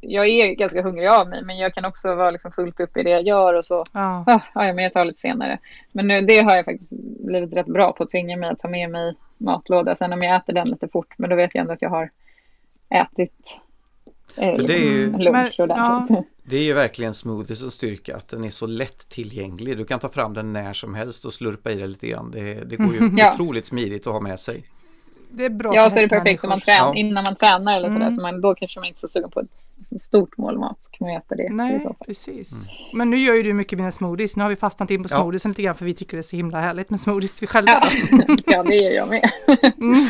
jag är ganska hungrig av mig, men jag kan också vara liksom fullt upp i det jag gör och så. Ja. Ah, ja, men jag tar lite senare. Men nu, det har jag faktiskt blivit rätt bra på, att tvinga mig att ta med mig matlåda. Sen om jag äter den lite fort, men då vet jag ändå att jag har ätit eh, det är ju, lunch ordentligt. Ja.
Det är ju verkligen smoothies styrka att den är så lätt tillgänglig. Du kan ta fram den när som helst och slurpa i det lite grann. Det, det går ju ja. otroligt smidigt att ha med sig
det är bra Ja, så är det perfekt man trän ja. innan man tränar eller sådär. Mm. Så man, då kanske man inte är så sugen på ett stort mål mat. Så kan man äta det.
Nej, precis. Mm. Men nu gör ju du mycket mina smoothies. Nu har vi fastnat in på smoothies ja. lite grann för vi tycker det är så himla härligt med smoothies vi själva.
Ja, ja det gör jag med. mm.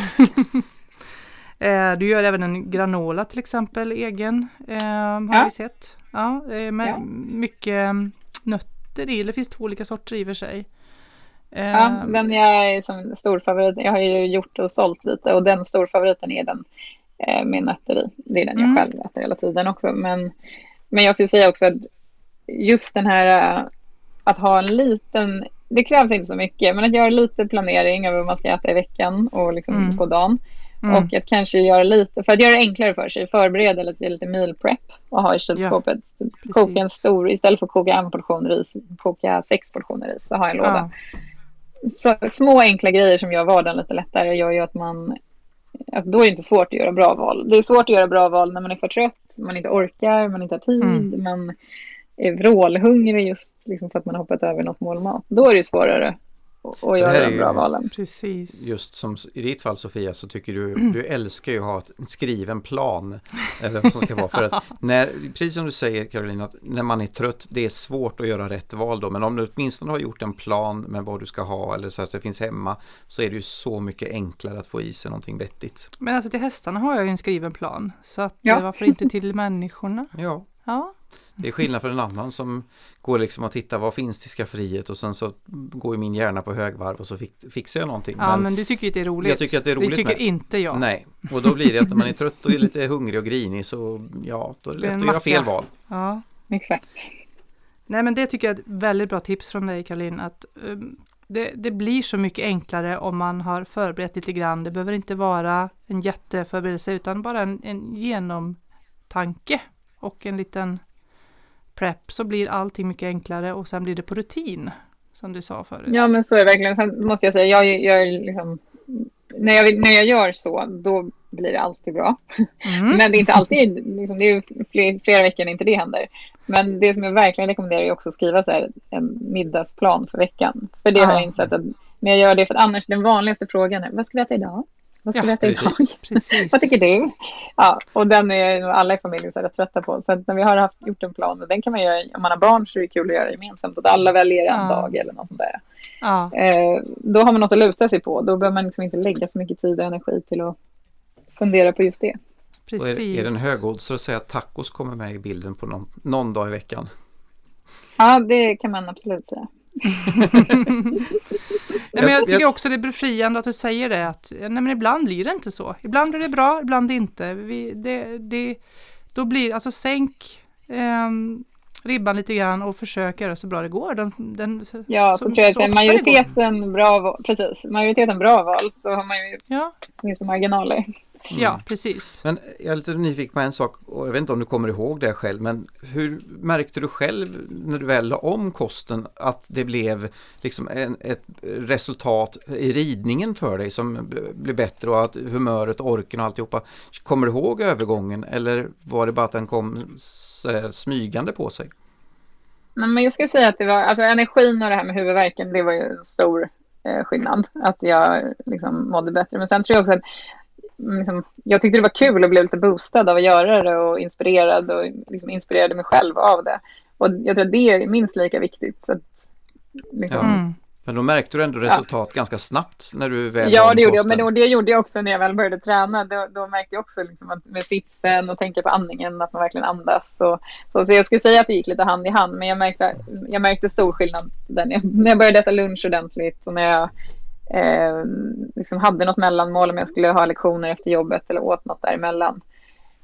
Du gör även en granola till exempel, egen, eh, har ja. jag sett. Ja, eh, med ja. mycket nötter i, det finns två olika sorter i och för sig.
Ja, den jag är som storfavorit. Jag har ju gjort och sålt lite och den storfavoriten är den eh, med nötter i. Det är den jag mm. själv äter hela tiden också. Men, men jag skulle säga också att just den här eh, att ha en liten, det krävs inte så mycket, men att göra lite planering över vad man ska äta i veckan och liksom mm. på dagen. Mm. Och att kanske göra lite, för att göra det enklare för sig, förbereda lite, lite meal prep och ha i kylskåpet. Ja, koka en stor, istället för att koka en portion ris, koka sex portioner ris och ha en låda. Ja så, små enkla grejer som gör vardagen lite lättare gör ju att man Alltså då är det inte svårt att göra bra val. Det är svårt att göra bra val när man är för trött, man inte orkar, man inte har tid, mm. man är vrålhungrig just liksom för att man har hoppat över något målmat. Då är det svårare och göra de bra valen.
Precis.
Just som i ditt fall Sofia så tycker du, mm. du älskar ju att ha en skriven plan. Eller vad som ska vara. För att när, precis som du säger Karolina, att när man är trött, det är svårt att göra rätt val då. Men om du åtminstone har gjort en plan med vad du ska ha eller så att det finns hemma så är det ju så mycket enklare att få i sig någonting vettigt.
Men alltså till hästarna har jag ju en skriven plan. Så att, ja. varför inte till människorna?
Ja.
Ja,
det är skillnad för en annan som går liksom och tittar vad finns i skafferiet och sen så går min hjärna på högvarv och så fixar jag någonting.
Ja men, men du tycker att det är roligt.
Jag tycker att det är roligt.
Det tycker med. inte jag.
Nej, och då blir det att när man är trött och är lite hungrig och grinig så ja, då är det lätt att göra fel val.
Ja,
exakt.
Nej men det tycker jag är ett väldigt bra tips från dig Caroline att um, det, det, blir så mycket enklare om man har förberett lite grann. Det behöver inte vara en jätteförberedelse utan bara en, en genomtanke och en liten prep så blir allting mycket enklare och sen blir det på rutin. Som du sa förut.
Ja men så är det verkligen. Sen måste jag säga, jag, jag liksom, när, jag, när jag gör så då blir det alltid bra. Mm. Men det är inte alltid, liksom, det är fler, flera veckor när inte det händer. Men det som jag verkligen rekommenderar är också att skriva så här, en middagsplan för veckan. För det ah. har jag insett att när jag gör det, för annars den vanligaste frågan är vad ska vi äta idag? Vad ska ja, äta precis, idag? Precis. Vad tycker du? Ja, och den är alla i familjen så rätt trötta på. Så när vi har haft, gjort en plan, och den kan man göra, om man har barn så är det kul att göra gemensamt. Att alla väljer en ja. dag eller något sånt där. Ja. Eh, då har man något att luta sig på. Då behöver man liksom inte lägga så mycket tid och energi till att fundera på just det.
Precis. är, är det en högoddsare att säga att tacos kommer med i bilden på någon, någon dag i veckan?
Ja, det kan man absolut säga.
nej, men jag tycker också det är befriande att du säger det att nej, men ibland blir det inte så. Ibland blir det bra, ibland inte. Vi, det, det, då blir alltså sänk eh, ribban lite grann och försök göra så bra det går. Den, den,
ja, så, så tror jag att majoriteten bra, precis, majoriteten bra val så har man ju ja. minst marginaler.
Mm. Ja, precis.
Men jag är lite nyfiken på en sak och jag vet inte om du kommer ihåg det själv men hur märkte du själv när du väl la om kosten att det blev liksom en, ett resultat i ridningen för dig som blev bättre och att humöret, orken och alltihopa. Kommer du ihåg övergången eller var det bara att den kom smygande på sig?
Men jag skulle säga att det var, alltså energin och det här med huvudvärken, det var ju en stor eh, skillnad. Att jag liksom mådde bättre. Men sen tror jag också att liksom, jag tyckte det var kul och blev lite boostad av att göra det och inspirerad och liksom inspirerade mig själv av det. Och jag tror att det är minst lika viktigt. Så att,
liksom, ja. mm. Men då märkte du ändå resultat ja. ganska snabbt när du väl
Ja, det gjorde jag. Men det gjorde jag också när jag väl började träna. Då, då märkte jag också liksom att med sitsen och tänka på andningen, att man verkligen andas. Och, så, så jag skulle säga att det gick lite hand i hand, men jag märkte, jag märkte stor skillnad där, när jag började äta lunch ordentligt och när jag eh, liksom hade något mellanmål om jag skulle ha lektioner efter jobbet eller åt något däremellan.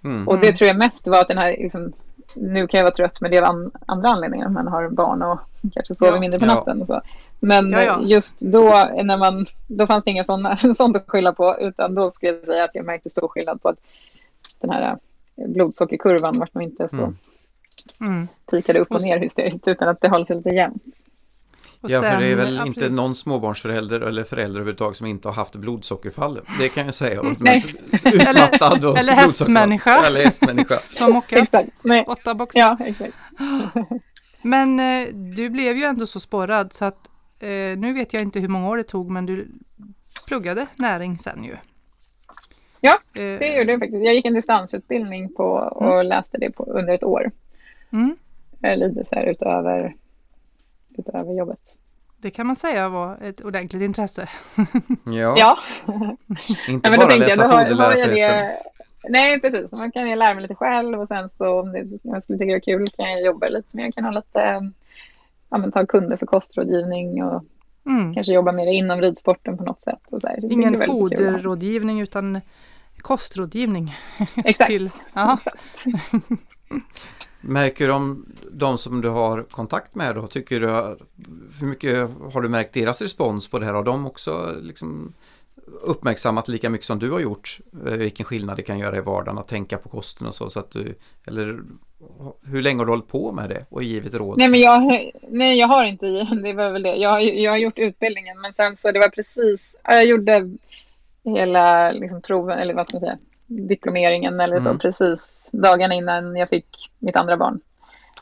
Mm. Och det tror jag mest var att den här, liksom, nu kan jag vara trött men det är av andra anledningar. Man har barn och kanske sover ja. mindre på natten. Och så. Men ja, ja. just då, när man, då fanns det inga sådana, sånt att skylla på. Utan då skulle jag säga att jag märkte stor skillnad på att den här eh, blodsockerkurvan vart nog inte så mm. mm. pikade upp och ner hysteriskt utan att det håller sig lite jämnt.
Och ja, sen, för det är väl ja, inte precis. någon småbarnsförälder eller förälder överhuvudtaget som inte har haft blodsockerfall. Det kan jag säga.
eller, och eller hästmänniska.
Eller hästmänniska.
Som mockat. Åtta boxar. Ja, exakt. Men eh, du blev ju ändå så sporrad så att eh, nu vet jag inte hur många år det tog men du pluggade näring sen ju.
Ja, eh, det gjorde jag faktiskt. Jag gick en distansutbildning på och mm. läste det på, under ett år. Mm. Lite så här utöver utöver jobbet.
Det kan man säga var ett ordentligt intresse.
Ja.
ja.
Inte ja, bara läsa foderlära förresten.
Nej, precis. Man kan ju lära mig lite själv och sen så om jag skulle tycka det är kul kan jag jobba lite mer. Jag kan ha lite, ja, men, ta kunder för kostrådgivning och mm. kanske jobba mer inom ridsporten på något sätt. Och så, så
Ingen foderrådgivning utan kostrådgivning.
Exakt. Till, Exakt.
Märker de, de som du har kontakt med då, tycker du, hur mycket har du märkt deras respons på det här? Har de också liksom uppmärksammat lika mycket som du har gjort eh, vilken skillnad det kan göra i vardagen att tänka på kosten och så, så att du, eller hur länge har du hållit på med det och givit råd?
Nej, men jag, nej, jag har inte, det var väl det, jag, jag har gjort utbildningen men sen så det var precis, jag gjorde hela liksom, proven, eller vad ska man säga, diplomeringen eller så mm. precis dagarna innan jag fick mitt andra barn.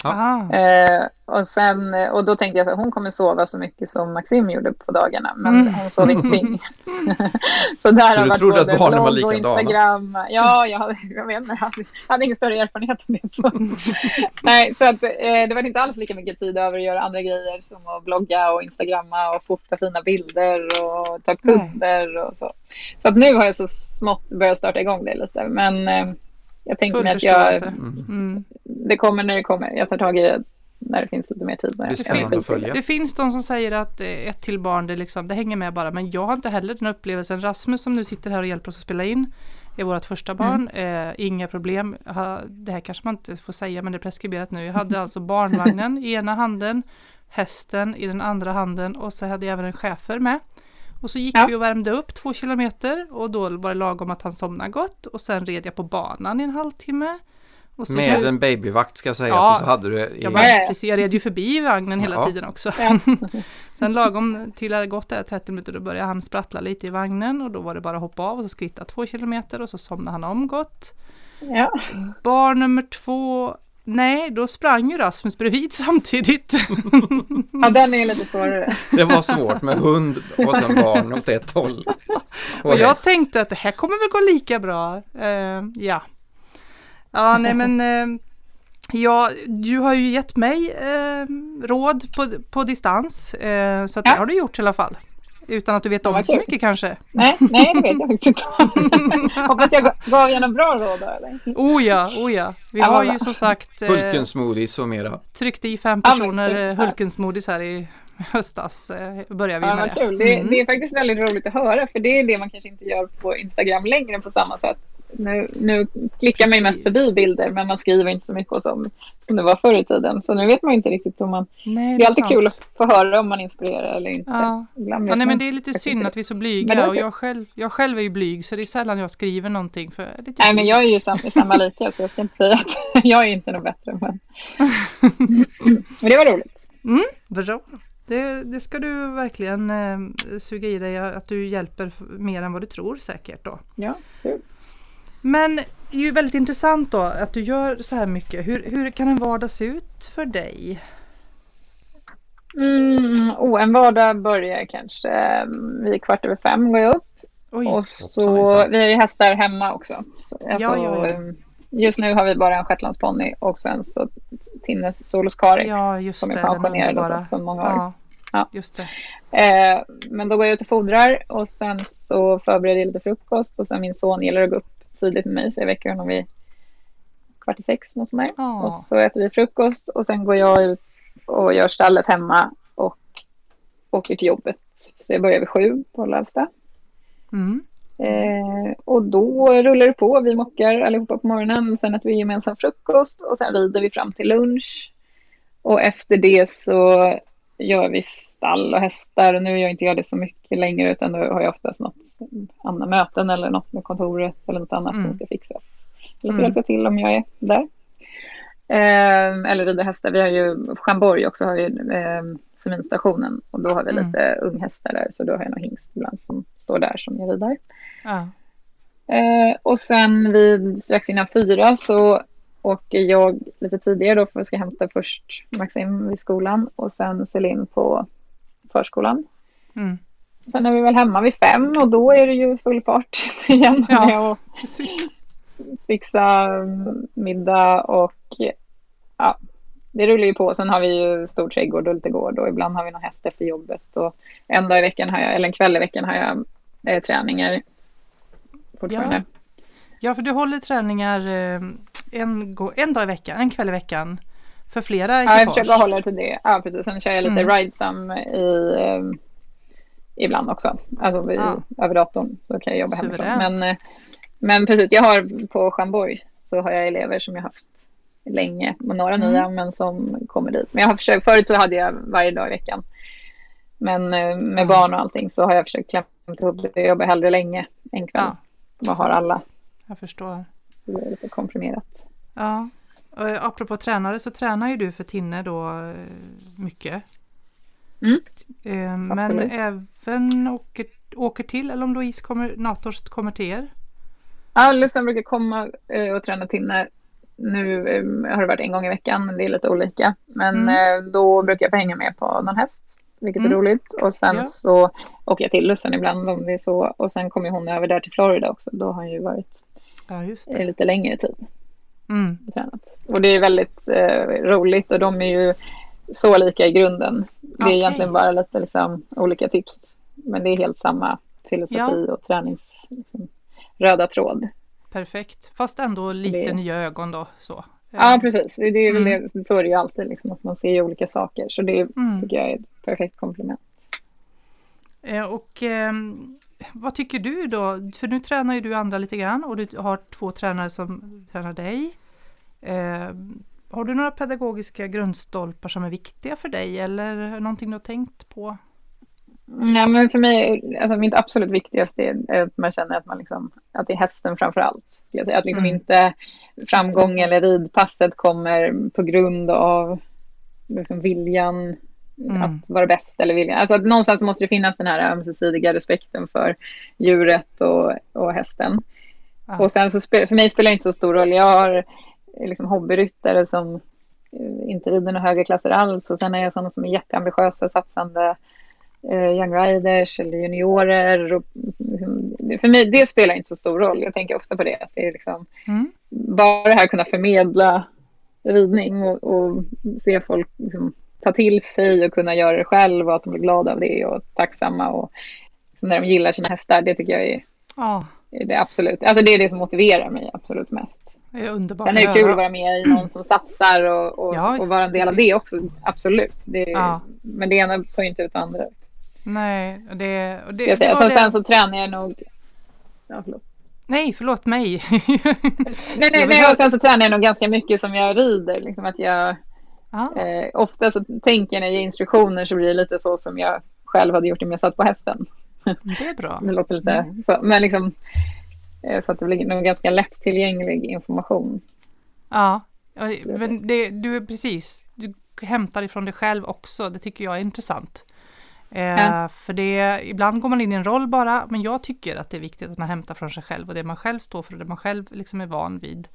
Eh, och, sen, och då tänkte jag att hon kommer sova så mycket som Maxim gjorde på dagarna, men mm. hon sov ingenting.
så där så har du trodde att barnen var likadana?
Instagram. Ja, jag, hade, jag, vet, jag, hade, jag hade ingen större erfarenhet av det. Så. Nej, så att, eh, det var inte alls lika mycket tid över att göra andra grejer som att blogga och instagramma och fota fina bilder och ta kunder och så. Så att nu har jag så smått börjat starta igång det lite, men eh, jag tänkte mig att jag, mm. mm. det kommer när det kommer. Jag tar tag i det när det finns lite mer tid. Det,
följa.
det finns de som säger att ett till barn, det, liksom, det hänger med bara. Men jag har inte heller den upplevelsen. Rasmus som nu sitter här och hjälper oss att spela in är vårt första barn. Mm. Eh, inga problem. Det här kanske man inte får säga men det är preskriberat nu. Jag hade alltså barnvagnen i ena handen, hästen i den andra handen och så hade jag även en chefer med. Och så gick ja. vi och värmde upp två kilometer och då var det lagom att han somnade gott och sen red jag på banan i en halvtimme.
med jag... en babyvakt ska sägas ja, så hade du i...
jag, bara, precis, jag red ju förbi vagnen hela ja. tiden också. Ja. sen lagom till att gått där 30 minuter då började han sprattla lite i vagnen och då var det bara att hoppa av och så skritta två kilometer och så somnade han om gott.
Ja.
Barn nummer två Nej, då sprang ju Rasmus bredvid samtidigt.
ja, den är lite svårare.
Det var svårt med hund och sen barn åt ett håll.
Och, och jag häst. tänkte att det här kommer väl gå lika bra. Uh, ja. Ja, nej men uh, Ja, du har ju gett mig eh, råd på, på distans, så att ja. det har du gjort i alla fall. Utan att du vet om så mycket kanske?
Nej, nej det vet jag faktiskt inte. Hoppas jag gav er några bra råd då eller?
Oh ja, oh ja. Vi ja, har ju som sagt
eh, Hulkensmoothies och mera.
Tryckt i fem personer ja, Hulkensmoothies här i höstas. Eh, börjar vi
ja,
med
det. Kul. Det, mm. det är faktiskt väldigt roligt att höra för det är det man kanske inte gör på Instagram längre på samma sätt. Nu, nu klickar man ju mest förbi bilder men man skriver inte så mycket som, som det var förr i tiden. Så nu vet man inte riktigt om man... Nej, det, det är alltid sant. kul att få höra om man inspirerar eller inte.
Ja. ja, nej, men det är lite synd att vi är så blyga och jag själv, jag själv är ju blyg så det är sällan jag skriver någonting. För
det nej men jag är ju sam, samma lika så jag ska inte säga att jag är inte något bättre. Men, men det var roligt.
Mm, bra. Det, det, ska du verkligen eh, suga i dig att du hjälper mer än vad du tror säkert då.
Ja, kul.
Men det är ju väldigt intressant då att du gör så här mycket. Hur, hur kan en vardag se ut för dig?
Mm, oh, en vardag börjar kanske mm, vid kvart över fem går jag upp. Oj, och så, vi har ju hästar hemma också. Så, alltså, ja, ja, ja. Mm, just nu har vi bara en shetlandsponny och sen så Tinnes Solus Carex
ja,
som är pensionerad sedan många år. Ja,
ja. Just det.
Eh, men då går jag ut och fodrar och sen så förbereder jag lite frukost och sen min son gillar att gå upp tidigt med mig så jag väcker honom vid kvart i sex. Och, sådär. Oh. och så äter vi frukost och sen går jag ut och gör stallet hemma och åker till jobbet. Så jag börjar vid sju på Lövsta. Mm. Eh, och då rullar det på. Vi mockar allihopa på morgonen. Sen äter vi gemensam frukost och sen rider vi fram till lunch. Och efter det så gör vi stall och hästar. Nu gör inte jag det så mycket längre utan då har jag oftast något andra möten eller något med kontoret eller något annat mm. som ska fixas. Eller så mm. hjälper jag till om jag är där. Eh, eller rider hästar. Vi har ju Chamborg också, har vi eh, seminstationen och då har vi mm. lite unghästar där så då har jag någon hingst ibland som står där som jag rider.
Ja.
Eh, och sen vid strax innan fyra så åker jag lite tidigare då för jag ska hämta först Maxim vid skolan och sen Celine på förskolan.
Mm.
Sen är vi väl hemma vid fem och då är det ju full fart igen ja, med att precis. fixa middag och ja, det rullar ju på. Sen har vi ju stor trädgård och lite gård och ibland har vi någon häst efter jobbet och en dag i veckan har jag, eller en kväll i veckan har jag eh, träningar fortfarande.
Ja. ja, för du håller träningar eh, en, en dag i veckan, en kväll i veckan för flera ekipage?
Ja, jag försöker hålla till det. Ja, precis. Sen kör jag lite mm. ridesam i, eh, ibland också. Alltså vid, ja. över datorn så kan jag jobba Suveränt. hemifrån. Men, eh, men precis, jag har på Chamborg så har jag elever som jag haft länge och några mm. nya men som kommer dit. Men jag har försökt, förut så hade jag varje dag i veckan. Men eh, med mm. barn och allting så har jag försökt klämma ihop det. Jag jobbar hellre länge en kväll ja. och har alla.
Jag förstår.
Så det är lite komprimerat.
Ja, och apropå tränare så tränar ju du för Tinne då eh, mycket.
Mm.
Eh, men även åker, åker till eller om Louise kommer, Nators kommer till er?
Ja, Lussan brukar komma och träna Tinne nu har det varit en gång i veckan, men det är lite olika. Men mm. då brukar jag få hänga med på någon häst, vilket mm. är roligt. Och sen ja. så åker jag till Lussan ibland om det är så. Och sen kommer hon över där till Florida också. Då har hon ju varit
ja, just det.
lite längre tid.
Mm.
Tränat. Och det är väldigt eh, roligt och de är ju så lika i grunden. Det är okay. egentligen bara lite liksom, olika tips. Men det är helt samma filosofi ja. och tränings liksom, röda tråd.
Perfekt, fast ändå lite det... nya ögon då. Så.
Ja, precis. Det är mm. det, så är det ju alltid, liksom, att man ser olika saker. Så det mm. tycker jag är ett perfekt komplement.
Eh, och eh, vad tycker du då? För nu tränar ju du andra lite grann och du har två tränare som tränar dig. Eh, har du några pedagogiska grundstolpar som är viktiga för dig eller någonting du har tänkt på?
Nej, men för mig, alltså mitt absolut viktigaste är att man känner att, man liksom, att det är hästen framför allt. Att liksom mm. inte framgång eller ridpasset kommer på grund av liksom viljan mm. att vara bäst eller viljan. Alltså att någonstans måste det finnas den här ömsesidiga respekten för djuret och, och hästen. Ah. Och sen så för mig spelar det inte så stor roll. Jag har liksom hobbyryttare som eh, inte rider några högre klasser alls och sen är jag sådana som är jätteambitiösa, satsande eh, young riders eller juniorer. Och, liksom, för mig, det spelar inte så stor roll. Jag tänker ofta på det. Att det är liksom, mm. Bara det här kunna förmedla ridning och, och se folk liksom, ta till sig och kunna göra det själv och att de blir glada av det och tacksamma och när de gillar sina hästar. Det tycker jag är, oh. är det absolut. Alltså det är det som motiverar mig absolut mest.
Det är underbart.
Sen är det kul att vara med i någon som satsar och, och, ja, och vara en del av det också. Absolut. Det, ja. Men det ena tar ju inte ut andra.
Nej, det... det,
det, det så, Sen så tränar jag nog... Ja, förlåt.
Nej, förlåt mig.
nej, nej, nej, och sen så tränar jag nog ganska mycket som jag rider. Liksom att jag, eh, ofta så tänker jag när jag ger instruktioner så blir det lite så som jag själv hade gjort om jag satt på hästen.
Det är bra.
det låter lite mm. så, men liksom eh, så att det blir nog ganska lättillgänglig information.
Ja, men det, du är precis, du hämtar ifrån dig själv också. Det tycker jag är intressant. Eh, För det, ibland går man in i en roll bara, men jag tycker att det är viktigt att man hämtar från sig själv och det man själv står för och det man själv liksom är van vid.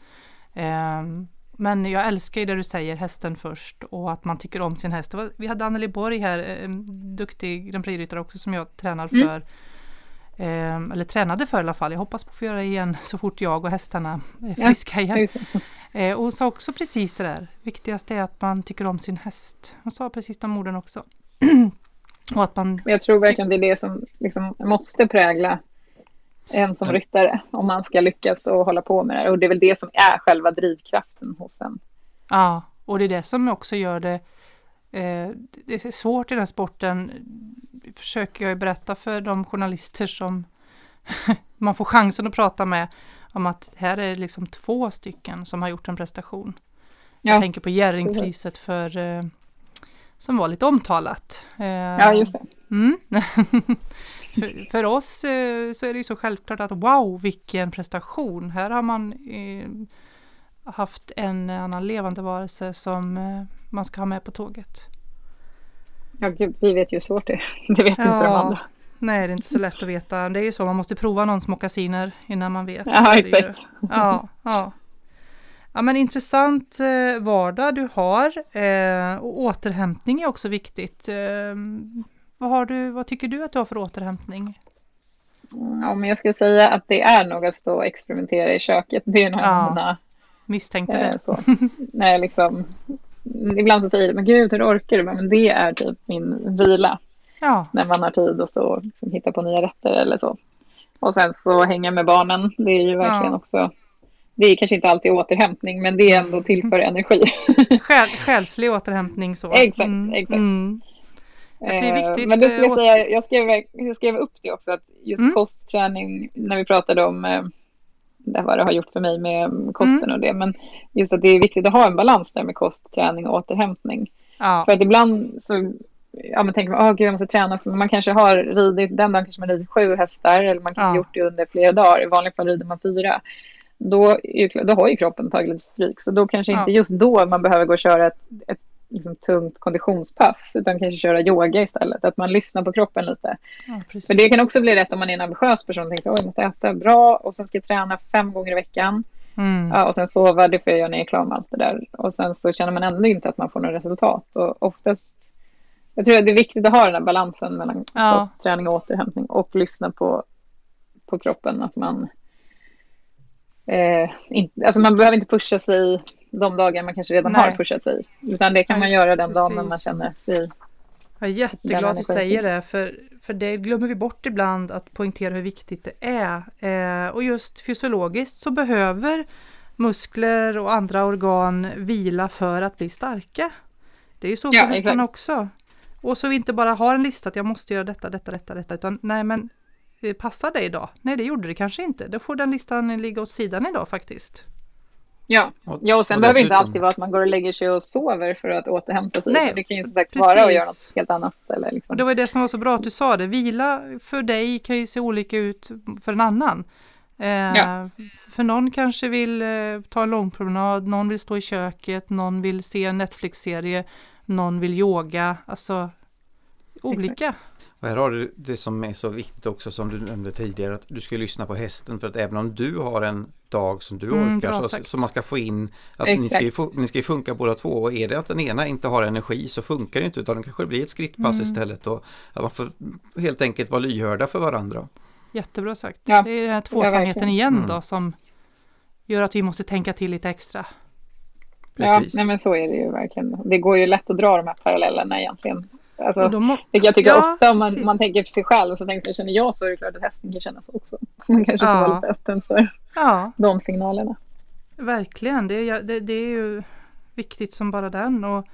Eh, men jag älskar ju det du säger, hästen först och att man tycker om sin häst. Vi hade Anneli Borg här, en duktig Grand Prix-ryttare också som jag tränar mm. för. Mm. Eh, eller tränade för i alla fall. Jag hoppas på att få göra det igen så fort jag och hästarna är friska ja, igen. Eh, och hon sa också precis det där. Viktigast är att man tycker om sin häst. Hon sa precis de orden också.
Och att man... Jag tror verkligen det är det som liksom måste prägla en som ryttare om man ska lyckas och hålla på med det. Och det är väl det som är själva drivkraften hos en.
Ja, och det är det som också gör det eh, det är svårt i den här sporten, försöker jag berätta för de journalister som man får chansen att prata med, om att här är det liksom två stycken som har gjort en prestation. Ja. Jag tänker på Jerringpriset för eh, som var lite omtalat.
Ja, just det. Mm.
för, för, oss eh, så är det ju så självklart att wow, vilken prestation! Här har man eh, haft en annan levande varelse som eh, man ska ha med på tåget.
Ja, gud, vi vet ju hur svårt det är. Det vet ja, inte de andra.
Nej, det är inte så lätt att veta. Det är ju så, man måste prova någons mockasiner innan man vet.
Ja, exakt.
Ja, ja. Ja men intressant vardag du har och återhämtning är också viktigt. Vad, har du, vad tycker du att du har för återhämtning?
Ja, men jag skulle säga att det är nog att stå och experimentera i köket. Det är nog ja, mina...
Misstänkte eh, det. Så.
Nej, liksom, ibland så säger jag, men gud hur orkar du? Men det är typ min vila. Ja. När man har tid att stå och liksom hitta på nya rätter eller så. Och sen så hänga med barnen. Det är ju verkligen ja. också det är kanske inte alltid återhämtning, men det är ändå tillför energi.
Själ, själslig återhämtning så.
Exakt, mm, exakt. Mm. Det är eh, viktigt. Men det skulle jag eh, säga, jag skrev, jag skrev upp det också, att just mm. kostträning, när vi pratade om eh, det vad det har gjort för mig med kosten mm. och det, men just att det är viktigt att ha en balans där med kost, träning och återhämtning. Ja. För att ibland så ja, men tänker man, oh, gud, jag måste träna också. Men man kanske har ridit, den dagen kanske man ridit sju hästar eller man kanske ja. gjort det under flera dagar. I vanliga fall rider man fyra då, då har ju kroppen tagit lite stryk. Så då kanske inte just då man behöver gå och köra ett, ett liksom, tungt konditionspass utan kanske köra yoga istället. Att man lyssnar på kroppen lite. Ja, För det kan också bli rätt om man är en ambitiös person och tänker att jag måste äta bra och sen ska jag träna fem gånger i veckan. Mm. Ja, och sen sova, det får jag göra när jag är klar med allt det där. Och sen så känner man ändå inte att man får något resultat. Och oftast, jag tror att det är viktigt att ha den här balansen mellan ja. kost, träning och återhämtning och lyssna på, på kroppen. Att man eh, inte, alltså man behöver inte pusha sig de dagar man kanske redan Nej. har pushat sig. Utan det kan man göra den dagen när man känner sig
jag är jätteglad att du säger det, för, för det glömmer vi bort ibland att poängtera hur viktigt det är. Eh, och just fysiologiskt så behöver muskler och andra organ vila för att bli starka. Det är ju så för ja, hästarna också. Och så vi inte bara har en lista att jag måste göra detta, detta, detta, detta, utan nej men Eh, passar det idag? Nej, det gjorde det kanske inte. Då får den listan ligga åt sidan idag faktiskt.
Ja, ja och sen och behöver det inte alltid vara att man går och lägger sig och sover för att återhämta sig. Nej, det kan ju som sagt precis. vara att göra något helt annat. Eller liksom.
och det var det som var så bra att du sa det. Vila för dig kan ju se olika ut för en annan. Eh, ja. För någon kanske vill eh, ta en lång promenad, någon vill stå i köket, någon vill se en Netflix-serie, någon vill yoga. Alltså, olika.
Och här har du det som är så viktigt också som du nämnde tidigare att du ska lyssna på hästen för att även om du har en dag som du mm, orkar så, så, man ska få in att ni ska, ju, ni ska ju funka båda två och är det att den ena inte har energi så funkar det inte utan det kanske blir ett skrittpass mm. istället och att man får helt enkelt vara lyhörda för varandra.
Jättebra sagt. Ja. Det är den här tvåsamheten igen mm. då som gör att vi måste tänka till lite extra.
Precis. Ja, nej men så är det ju verkligen. Det går ju lätt att dra de här parallellerna egentligen. Alltså, må... Jag tycker ja, ofta om man, man tänker på sig själv och så tänker känner jag så är det klart att hästen kan känna så också. Man kanske får vara lite öppen för ja. de signalerna.
Verkligen, det är, det, det är ju viktigt som bara den. Och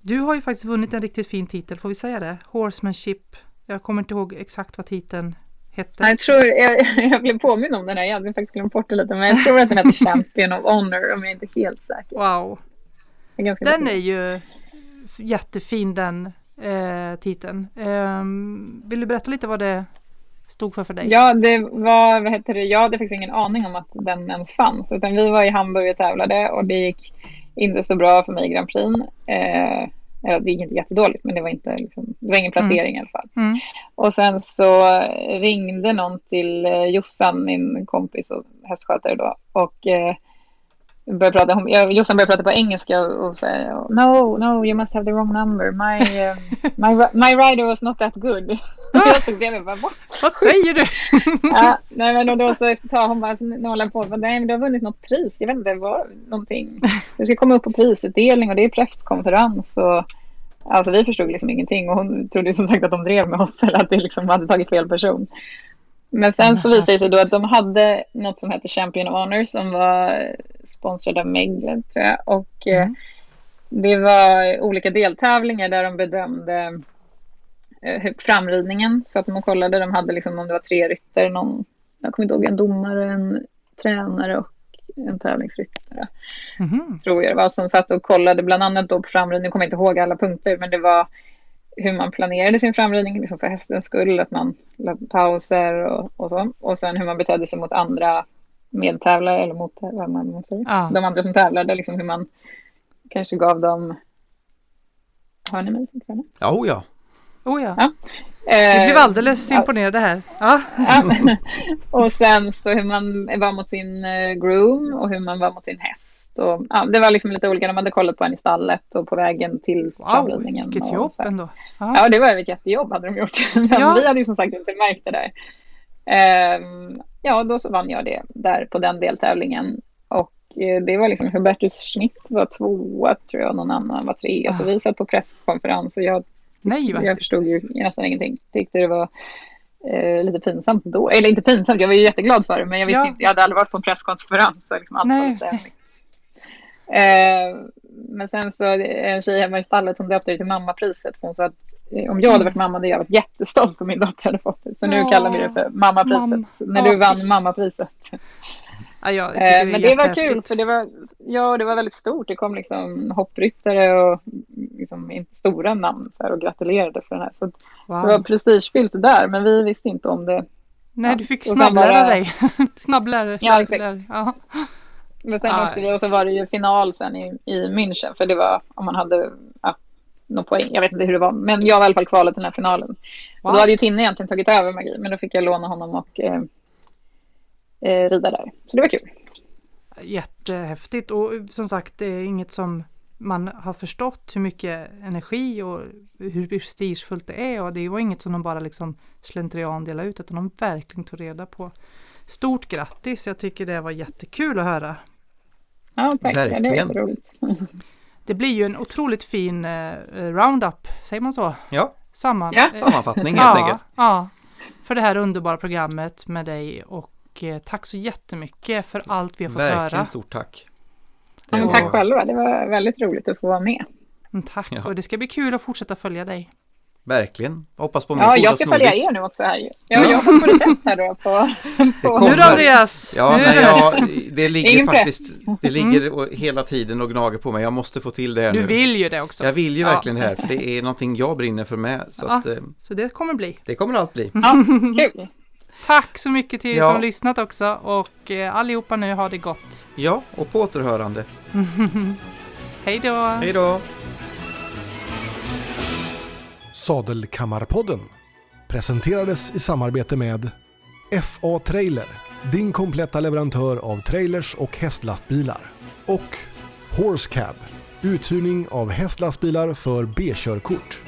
du har ju faktiskt vunnit en riktigt fin titel, får vi säga det? Horsemanship. Jag kommer inte ihåg exakt vad titeln hette.
Jag tror, jag, jag blev påminn om den här, jag hade faktiskt glömt bort det lite, men jag tror att den heter Champion of Honor om jag är inte helt säker.
Wow. Är den är ju jättefin den eh, titeln. Eh, vill du berätta lite vad det stod för för dig?
Ja, det var, vad heter det, jag hade faktiskt ingen aning om att den ens fanns. Utan vi var i Hamburg och tävlade och det gick inte så bra för mig i Grand Prix. Eh, det gick inte jättedåligt men det var, inte, liksom, det var ingen placering mm. i alla fall. Mm. Och sen så ringde någon till eh, Jossan, min kompis och hästskötare då. Och eh, började prata, hon, Jossan började prata på engelska och, och säga No, no, you must have the wrong number. My, uh, my, my rider was not that good. jag stod bredvid bara,
Vad säger du?
ja, nej, men och då så tar hon bara, hon på, nej men du har vunnit något pris. Jag vet inte, vad, någonting. Du ska komma upp på prisutdelning och det är presskonferens och Alltså vi förstod liksom ingenting och hon trodde som sagt att de drev med oss eller att det liksom hade tagit fel person. Men sen så visade det sig då att de hade något som heter Champion Honor som var sponsrad av Megle tror jag. Och eh, mm. det var olika deltävlingar där de bedömde eh, framridningen. Så att de kollade, de hade liksom om det var tre rytter, någon, jag kommer inte ihåg, en domare, en tränare och en tävlingsryttare. Mm. Tror jag det var som satt och kollade bland annat då på framridning, jag kommer inte ihåg alla punkter, men det var hur man planerade sin framridning liksom för hästens skull, att man lade pauser och, och, så. Och sen hur man betedde sig mot andra medtävlare eller mot vad man säger. Ja. de andra som tävlade, liksom hur man kanske gav dem... Hör ni mig?
Ja, oh ja.
Oh ja. ja. Vi blev alldeles eh, imponerade här. Ja. ja.
och sen så hur man var mot sin eh, groom och hur man var mot sin häst och, ja, det var liksom lite olika. De hade kollat på en i stallet och på vägen till
wow, Vilket jobb ändå.
Aha. Ja, det var ett jättejobb hade de gjort. Men ja. vi hade ju som sagt inte märkt det där. Um, ja, då så vann jag det där på den deltävlingen. Och uh, det var liksom Hubertus Schmidt var tvåa tror jag, någon annan var trea. Så vi satt på presskonferens och jag,
Nej,
jag förstod ju nästan ingenting. Tyckte det var eh, lite pinsamt då. Eller inte pinsamt, jag var ju jätteglad för det. Men jag visste ja. inte, jag hade aldrig varit på en presskonferens. Så liksom allt Nej. var lite men sen så en tjej hemma i stallet som döpte det till mammapriset. Hon sa att eh, om jag hade varit mamma hade jag varit jättestolt om min dotter hade fått det. Så nu ja, kallar vi det för mammapriset. Mam när du vann mammapriset.
Ja, ja, det
eh, men det var kul för det var, ja, det var väldigt stort. Det kom liksom hoppryttare och liksom stora namn så här, och gratulerade för den här. Så wow. det var prestigefyllt där, men vi visste inte om det.
Nej, ja. du fick snabblära bara... dig. snabblära.
Ja, exakt. Ja. Men sen ah. åkte vi och så var det ju final sen i, i München. För det var om man hade ja, någon poäng. Jag vet inte hur det var. Men jag var i alla fall kvalat till den här finalen. Wow. Då hade ju Tinne egentligen tagit över Magi. Men då fick jag låna honom och eh, eh, rida där. Så det var kul.
Jättehäftigt och som sagt det är inget som man har förstått hur mycket energi och hur prestigefullt det är och det var inget som de bara liksom slentrian delade ut utan de verkligen tog reda på. Stort grattis! Jag tycker det var jättekul att höra.
Ja, tack. Verkligen. Det, roligt.
det blir ju en otroligt fin eh, roundup, säger man så?
Ja,
Samman
ja. sammanfattning helt ja, enkelt.
Ja, för det här underbara programmet med dig och eh, tack så jättemycket för allt vi har fått
Verkligen
höra.
Verkligen stort tack.
Ja, var... Tack själva, det var väldigt roligt att få vara med.
Mm, tack, ja. och det ska bli kul att fortsätta följa dig.
Verkligen. Hoppas på
mer Ja, jag ska följa er nu också här. Ja, ja. Jag hoppas på recept här då. På,
på... Nu då Andreas!
Ja, nej, ja, det ligger faktiskt, det ligger mm. hela tiden och gnager på mig. Jag måste få till det här
du
nu.
Du vill ju det också.
Jag vill ju ja. verkligen det här, för det är någonting jag brinner för med. Så,
ja,
att, eh,
så det kommer bli.
Det kommer allt bli.
Ja, kul!
Tack så mycket till er som har lyssnat också och eh, allihopa nu har det gott.
Ja, och på återhörande.
Hej då!
Hej då!
Sadelkammarpodden presenterades i samarbete med FA Trailer, din kompletta leverantör av trailers och hästlastbilar. Och Horse Cab, uthyrning av hästlastbilar för B-körkort.